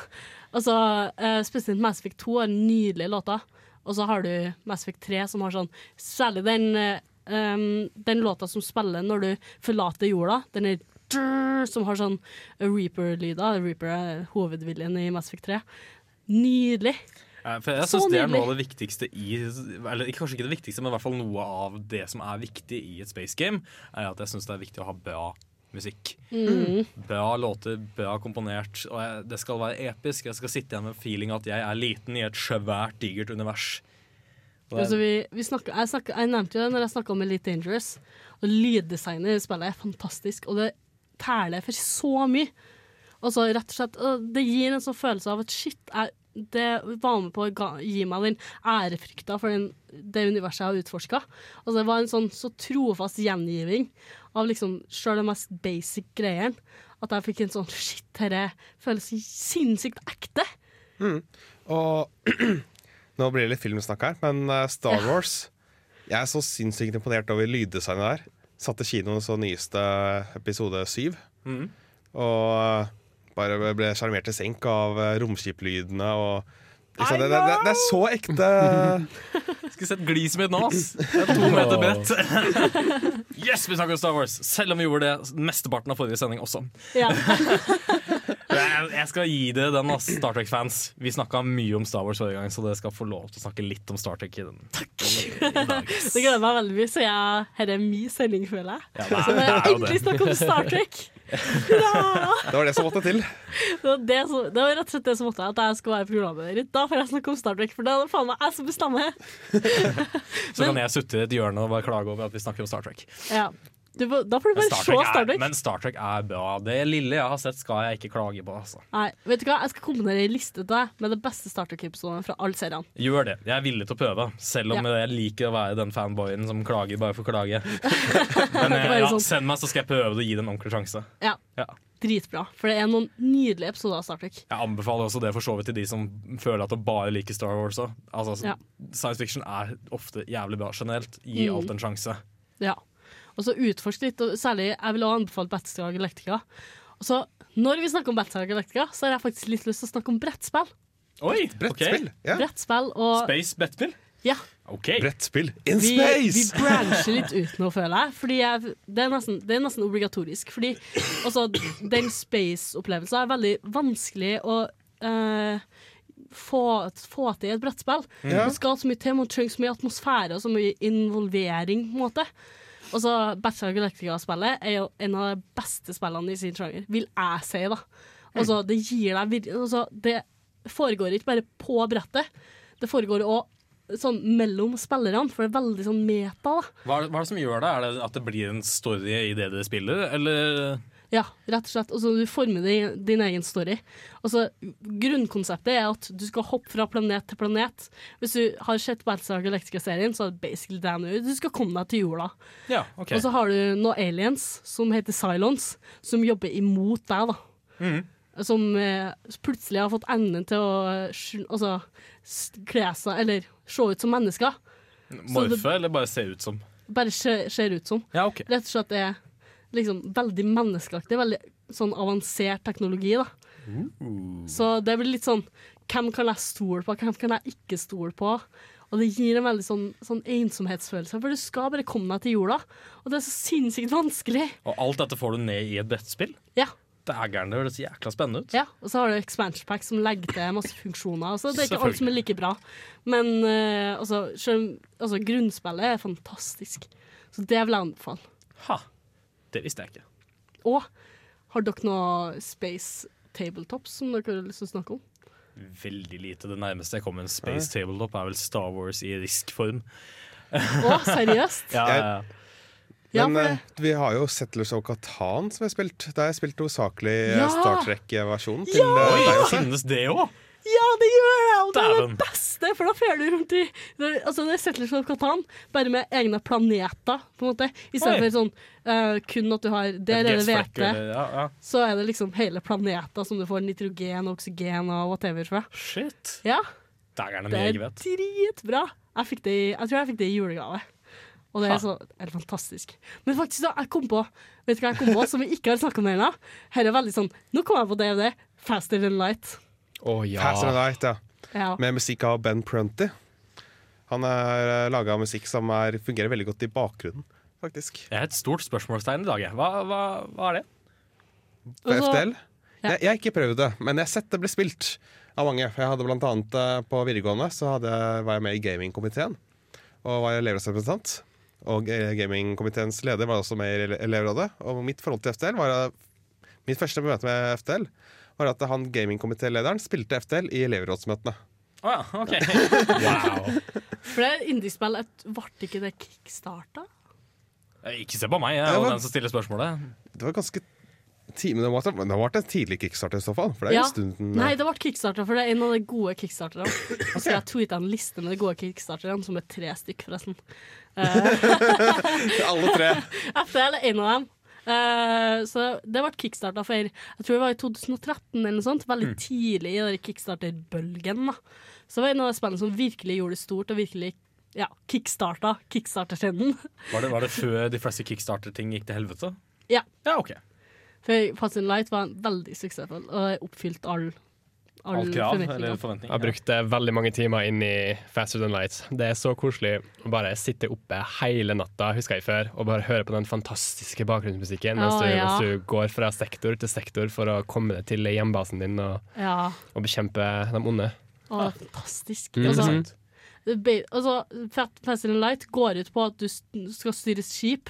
Altså, uh, spesielt Mass Effect 2 har nydelige låter. Og så har du Mass Effect 3 som har sånn Særlig den, uh, um, den låta som spiller når du forlater jorda. Den er som har sånn Reaper-lyder. Reaper er hovedviljen i Mass Effect 3. Nydelig. For jeg syns det er noe av det viktigste i Eller kanskje ikke det viktigste, men i hvert fall noe av det som er viktig i et space game, er at jeg syns det er viktig å ha bra musikk. Mm. Bra låter, bra komponert. Og jeg, det skal være episk. Jeg skal sitte igjen med feeling at jeg er liten i et svært, digert univers. Er... Altså, vi, vi snakker, jeg, snakker, jeg nevnte jo det når jeg snakka om Elite Dangerous. Og lyddesignet i spillet er fantastisk, og det perler for så mye. Og så rett og slett, det gir en sånn følelse av at shit, jeg, det var med på å gi meg den ærefrykta for den, det universet jeg har utforska. Altså, det var en sånn så trofast gjengiving av liksom sjøl de mest basic greiene. At jeg fikk en sånn shit, dette føles sinnssykt ekte. Mm. Og nå blir det litt filmsnakk her, men eh, Star Wars Jeg er så sinnssykt imponert over lyddesignet der. Satt i kinoen så nyeste episode syv. Mm. Og eh, bare ble sjarmert til senk av eh, romskiplydene og det, det, det, det er så ekte. Skulle sett gliset mitt nå, ass. Det er to meter bredt. yes, vi snakker om Star Wars! Selv om vi gjorde det mesteparten av forrige sending også. Ja. Jeg, jeg skal gi det den, ass, Star Trek-fans. Vi snakka mye om Star Wars forrige gang, så dere skal få lov til å snakke litt om Star Trek i den. Det gleder meg veldig mye, så jeg, har det min sending, føler jeg. Ja, så jeg endelig snakke om Star Trek. Ja! Det var det som måtte til. Det var, det, som, det var rett og slett det som måtte at jeg skulle være programleder. Da får jeg snakke om Star Trek, for da er det faen meg jeg som bestemmer. Så kan jeg sutte i et hjørne og bare klage over at vi snakker om Star Trek. Ja. Du, får- da får du bare Star, se Trek Star er, Trek. men Star Trek er bra. Det lille jeg har sett, skal jeg ikke klage på. Altså. Nei, vet du hva? Jeg skal kombinere en liste til deg med det beste Star Trek-episodene fra alle seriene. Gjør det. Jeg er villig til å prøve, selv om Ja. jeg liker å være den fanboyen som klager bare for å klage. Men eh, ja, sånn. send meg, så skal jeg prøve å gi det en ordentlig sjanse. Ja. Ja. Dritbra. For det er noen nydelige episoder av Star Trek. Jeg anbefaler også det for så vidt til de som føler at de bare liker Star Wars. Altså, Ja. Science fiction er ofte jævlig bra generelt. Gi Mm. alt en sjanse. Ja. Og så utforske litt, og særlig jeg vil også anbefale Battlestar Galactica. Og så, når vi snakker om Battlestar Galactica, så har jeg faktisk litt lyst til å snakke om brettspill. Oi, Brettspill, ja. Brettspill og Space brettspill? Ja. Okay. Brettspill in Vi, space! vi brancher litt ut nå, føler jeg. Fordi jeg, det, er nesten, det er nesten obligatorisk. Fordi også, den space-opplevelsen er veldig vanskelig å eh, få, få til i et brettspill. Ja. Det skal så mye til, man trenger så mye atmosfære og så mye involvering. på en måte Og så Battle Galactica-spillet er jo en av de beste spillene i sin sjanger, vil jeg si. da Altså, det gir deg virkelig altså, Det foregår ikke bare på brettet, det foregår òg sånn mellom spillerne, for det er veldig sånn meta. da Hva, hva er det som gjør det? Er det at det blir en story i det dere spiller, eller Ja, rett og slett. Altså, du former din, din egen story. Altså, grunnkonseptet er at du skal hoppe fra planet til planet. Hvis du har sett Battlestar Galactica-serien, så er det basically det nå. Du skal komme deg til jorda. Ja, okay. Og så har du noen aliens som heter Cylons, som jobber imot deg, da. Mm. Som eh, plutselig har fått evnen til å altså, kle seg, eller se ut som mennesker. Morfe, det- eller bare se ut som? Bare ser ut som. Ja, okay. Rett og slett er liksom veldig menneskeaktig. Veldig sånn avansert teknologi, da. Så det blir litt sånn Hvem kan jeg stole på, hvem kan jeg ikke stole på? Og det gir en veldig sånn, sånn ensomhetsfølelse, for du skal bare komme deg til jorda. Og det er så sinnssykt vanskelig. Og alt dette får du ned i et brettspill? Ja. Det er gærent, det høres jækla spennende ut. Ja, Og så har du expansion pack som legger til masse funksjoner. Altså, det er ikke alt som er like bra. Men uh, altså, selv, altså, grunnspillet er fantastisk. Så det vil jeg anbefale. Ha. Det visste jeg ikke. Og har dere noe space tabletops som dere har lyst til å snakke om? Veldig lite. Det nærmeste jeg kommer en space tabletop, er vel Star Wars i risk-form. Å, seriøst? ja, ja, ja. Ja, Men for eh, vi har jo Settlers of Catan som jeg har spilt. Der har jeg spilt hovedsakelig eh, Ja! Star Trek-versjonen Ja! eh, Oi, finnes det òg? Det gjør det! Og det er det beste, for da fer du rundt i det, Altså, det er Settlers of Catan, bare med egne planeter, på en måte. I stedet for sånn uh, kun at du har Der er det hvete. Ja, ja. Så er det liksom hele planeter som du får nitrogen og oksygen og whatever fra. Shit. Ja, er det mye jeg vet. dritbra. Jeg, fikk det i, jeg tror jeg fikk det i julegave. Og det er så helt fantastisk. Men faktisk, da, jeg kom på Vet du hva jeg kom på som vi ikke har snakka om ennå? Her er veldig sånn Nå kom jeg på DVD. Faster than light. Å ja. Faster Than Light, ja. Ja. Med musikk av Ben Prunty. Han har laga musikk som er, fungerer veldig godt i bakgrunnen, faktisk. Jeg er et stort spørsmålstegn i dag. Hva, hva, hva er det? På Og så- Ja. Jeg, jeg har ikke prøvd det, men jeg har sett det bli spilt av mange. For jeg hadde blant annet eh, På videregående så hadde, var jeg med i gamingkomiteen og var elevrådsrepresentant. Og eh, gamingkomiteens leder var også med i elevrådet. Og mitt forhold til FTL var Mitt første møte med FTL var at han gamingkomitélederen spilte FTL i elevrådsmøtene. Å ja, OK. Wow. For det indiespill. Ble ikke det kickstarta? Ikke se på meg, jeg er Ja, jo men- den som stiller spørsmålet. Det var ganske men det ble, det ble en tidlig kickstarter i så fall. For det er Ja. en stund Nei, det ble kickstarter, for det er en av de gode kickstarterne. Og så har jeg tweeta en liste med de gode kickstarterne, som er tre stykk, forresten. Eh, Alle tre. FTL er en av dem. Eh, så det ble kickstarta for jeg tror det var i 2013 eller noe sånt. Veldig tidlig i kickstarter-bølgen. Så det var en av de spillene som virkelig gjorde det stort, og virkelig ja, kickstarta kickstarter-trenden. Var det, var det før de fleste kickstarter-ting gikk til helvete? Ja. Ja, okay. For Fast in Light var veldig suksessfull, og oppfylt alle all Alt krav forventninger. eller Jeg forventning? har brukt veldig mange timer inn i Faster Than Light. Det er så koselig å bare sitte oppe hele natta, husker jeg før, og bare høre på den fantastiske bakgrunnsmusikken mens, du, ja. mens du går fra sektor til sektor for å komme deg til hjembasen din og, Ja. og bekjempe de onde. Å, fantastisk. Mm. Altså, altså, Faster Than Light går ut på at du skal styre skip.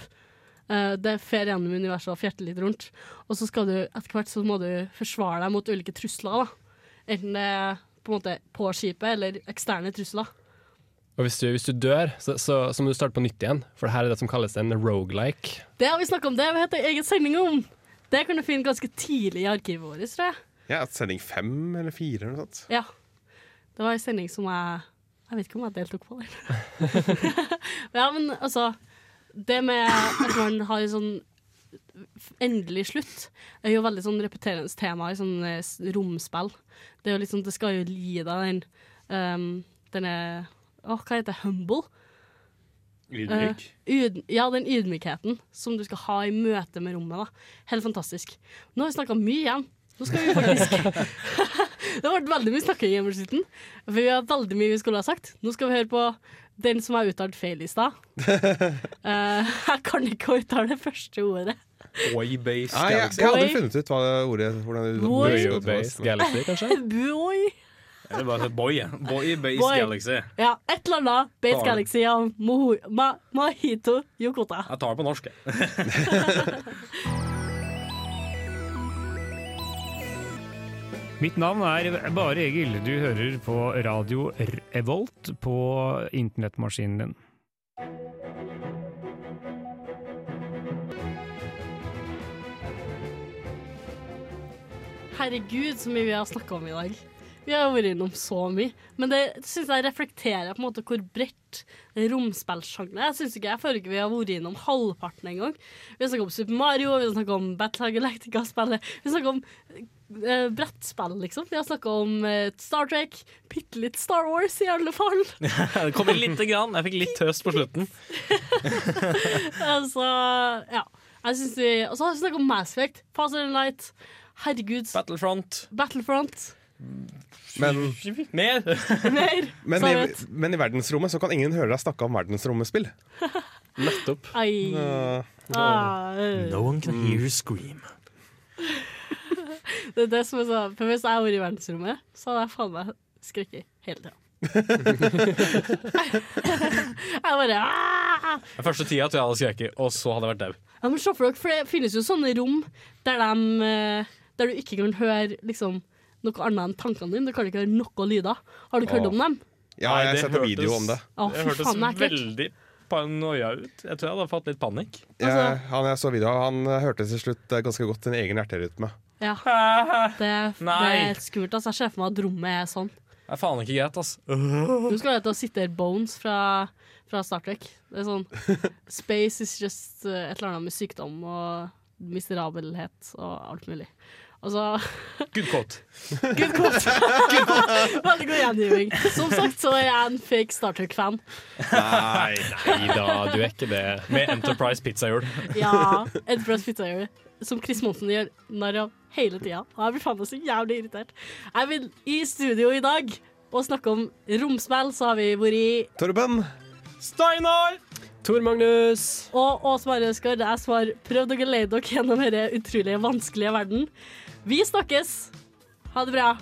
Uh, det fer gjennom universet og fjerter litt rundt. Og så skal du etter hvert så må du forsvare deg mot ulike trusler. da. Enten det er på en måte på skipet eller eksterne trusler. Og hvis du, hvis du dør, så, så, så må du starte på nytt igjen, for det her er det som kalles en rogelike. Det har vi snakka om, det har vi hatt en egen sending om. Det kan du finne ganske tidlig i arkivet vårt, tror jeg. Ja, sending fem eller fire eller noe sånt. Ja. Det var en sending som jeg Jeg vet ikke om jeg deltok på den. ja, men altså Det med at man har en sånn endelig slutt, er jo veldig sånn repeterende tema i sånne romspill. Det er jo liksom, det skal jo gi deg den um, denne Å, hva heter det? Humble? Ydmyk. Uh, yd, ja, den ydmykheten som du skal ha i møte med rommet. da. Helt fantastisk. Nå har vi snakka mye igjen. Nå skal vi faktisk Det har vært veldig mye snakking i slutten. For vi har veldig mye vi skulle ha sagt. Nå skal vi høre på den som har uttalt feil i stad. uh, jeg kan ikke uttale det første ordet. Boy-based Nei, jeg, galaxy. jeg hadde funnet ut hva det ordet hvordan det, Boy. Wheel-based galaxy, kanskje? Boy. Det er bare boy. Boy-based Boy. galaxy. Ja, et eller annet. Base Galaxy av Mahito Yokota. Jeg tar det på norsk, jeg. Mitt navn er Bare Egil. Du hører på radio Revolt på internettmaskinen din. Herregud, så mye vi har snakka om i dag. Vi har vært innom så mye. Men det syns jeg reflekterer på en måte hvor bredt romspillsjangeren er. Jeg syns ikke jeg føler ikke vi har vært innom halvparten engang. Vi har snakka om Super Mario, vi har snakka om Battle Galactica-spillet. Vi har snakka om eh, brettspill, liksom. Vi har snakka om eh, Star Trek. Bitte litt Star Wars, i alle fall. Det kom inn lite grann. Jeg fikk litt tøst på slutten. altså, ja. Jeg syns vi Og så har vi snakka om Mass Effect, Faster than Light. Herregud. Battlefront. Battlefront. Men, Mer. Mer. men, i, men i verdensrommet så kan ingen høre deg snakke om verdensrommespill. Nettopp. Ai. Uh, Ah, øh. No one can hear you scream. Det er det som er sånn, For hvis jeg hadde vært i verdensrommet, så hadde jeg faen meg skrekket hele tida. jeg bare! Den første tida tror jeg hadde skrekket, og så hadde jeg vært dau. ja, men se for dere, for Det finnes jo sånne rom der, de, eh, der du ikke kan høre liksom, noe annet enn tankene dine. Du kan ikke høre noe lyder. Har du ikke hørt om dem? ja, jeg har sett en video om det. Å, Det hørtes faen, det veldig paranoia ut. Jeg tror jeg hadde fått litt panikk. Jeg, Altså- han jeg så video av, han eh, hørte til slutt eh, ganske godt sin egen hjerterytme. Ja. Det, det er helt skummelt. Altså, jeg ser for meg at rommet er sånn. Det er faen ikke greit, ass. Du skal hete å sitte her Bones fra, fra Star Trek. Det er sånn Space is just uh, et eller annet med sykdom og miserabelhet og alt mulig. Altså Good quote. Good quote. Veldig god gjengiving. Som sagt så er jeg en fake Star Trek-fan. Nei, nei da, du er ikke det. Med Enterprise pizzahjul. Ja. Enterprise Pizzahjul. Som Chris Monsen gjør narr av hele tida. Og jeg blir faen meg så jævlig irritert. Jeg vil i studio i dag og snakke om romspill, så har vi vært i Torben. Steinar. Tor Magnus. Og Ås Marius Skard. Jeg har prøvd å gelede dere gjennom denne utrolig vanskelige verden. Vi snakkes. Ha det bra.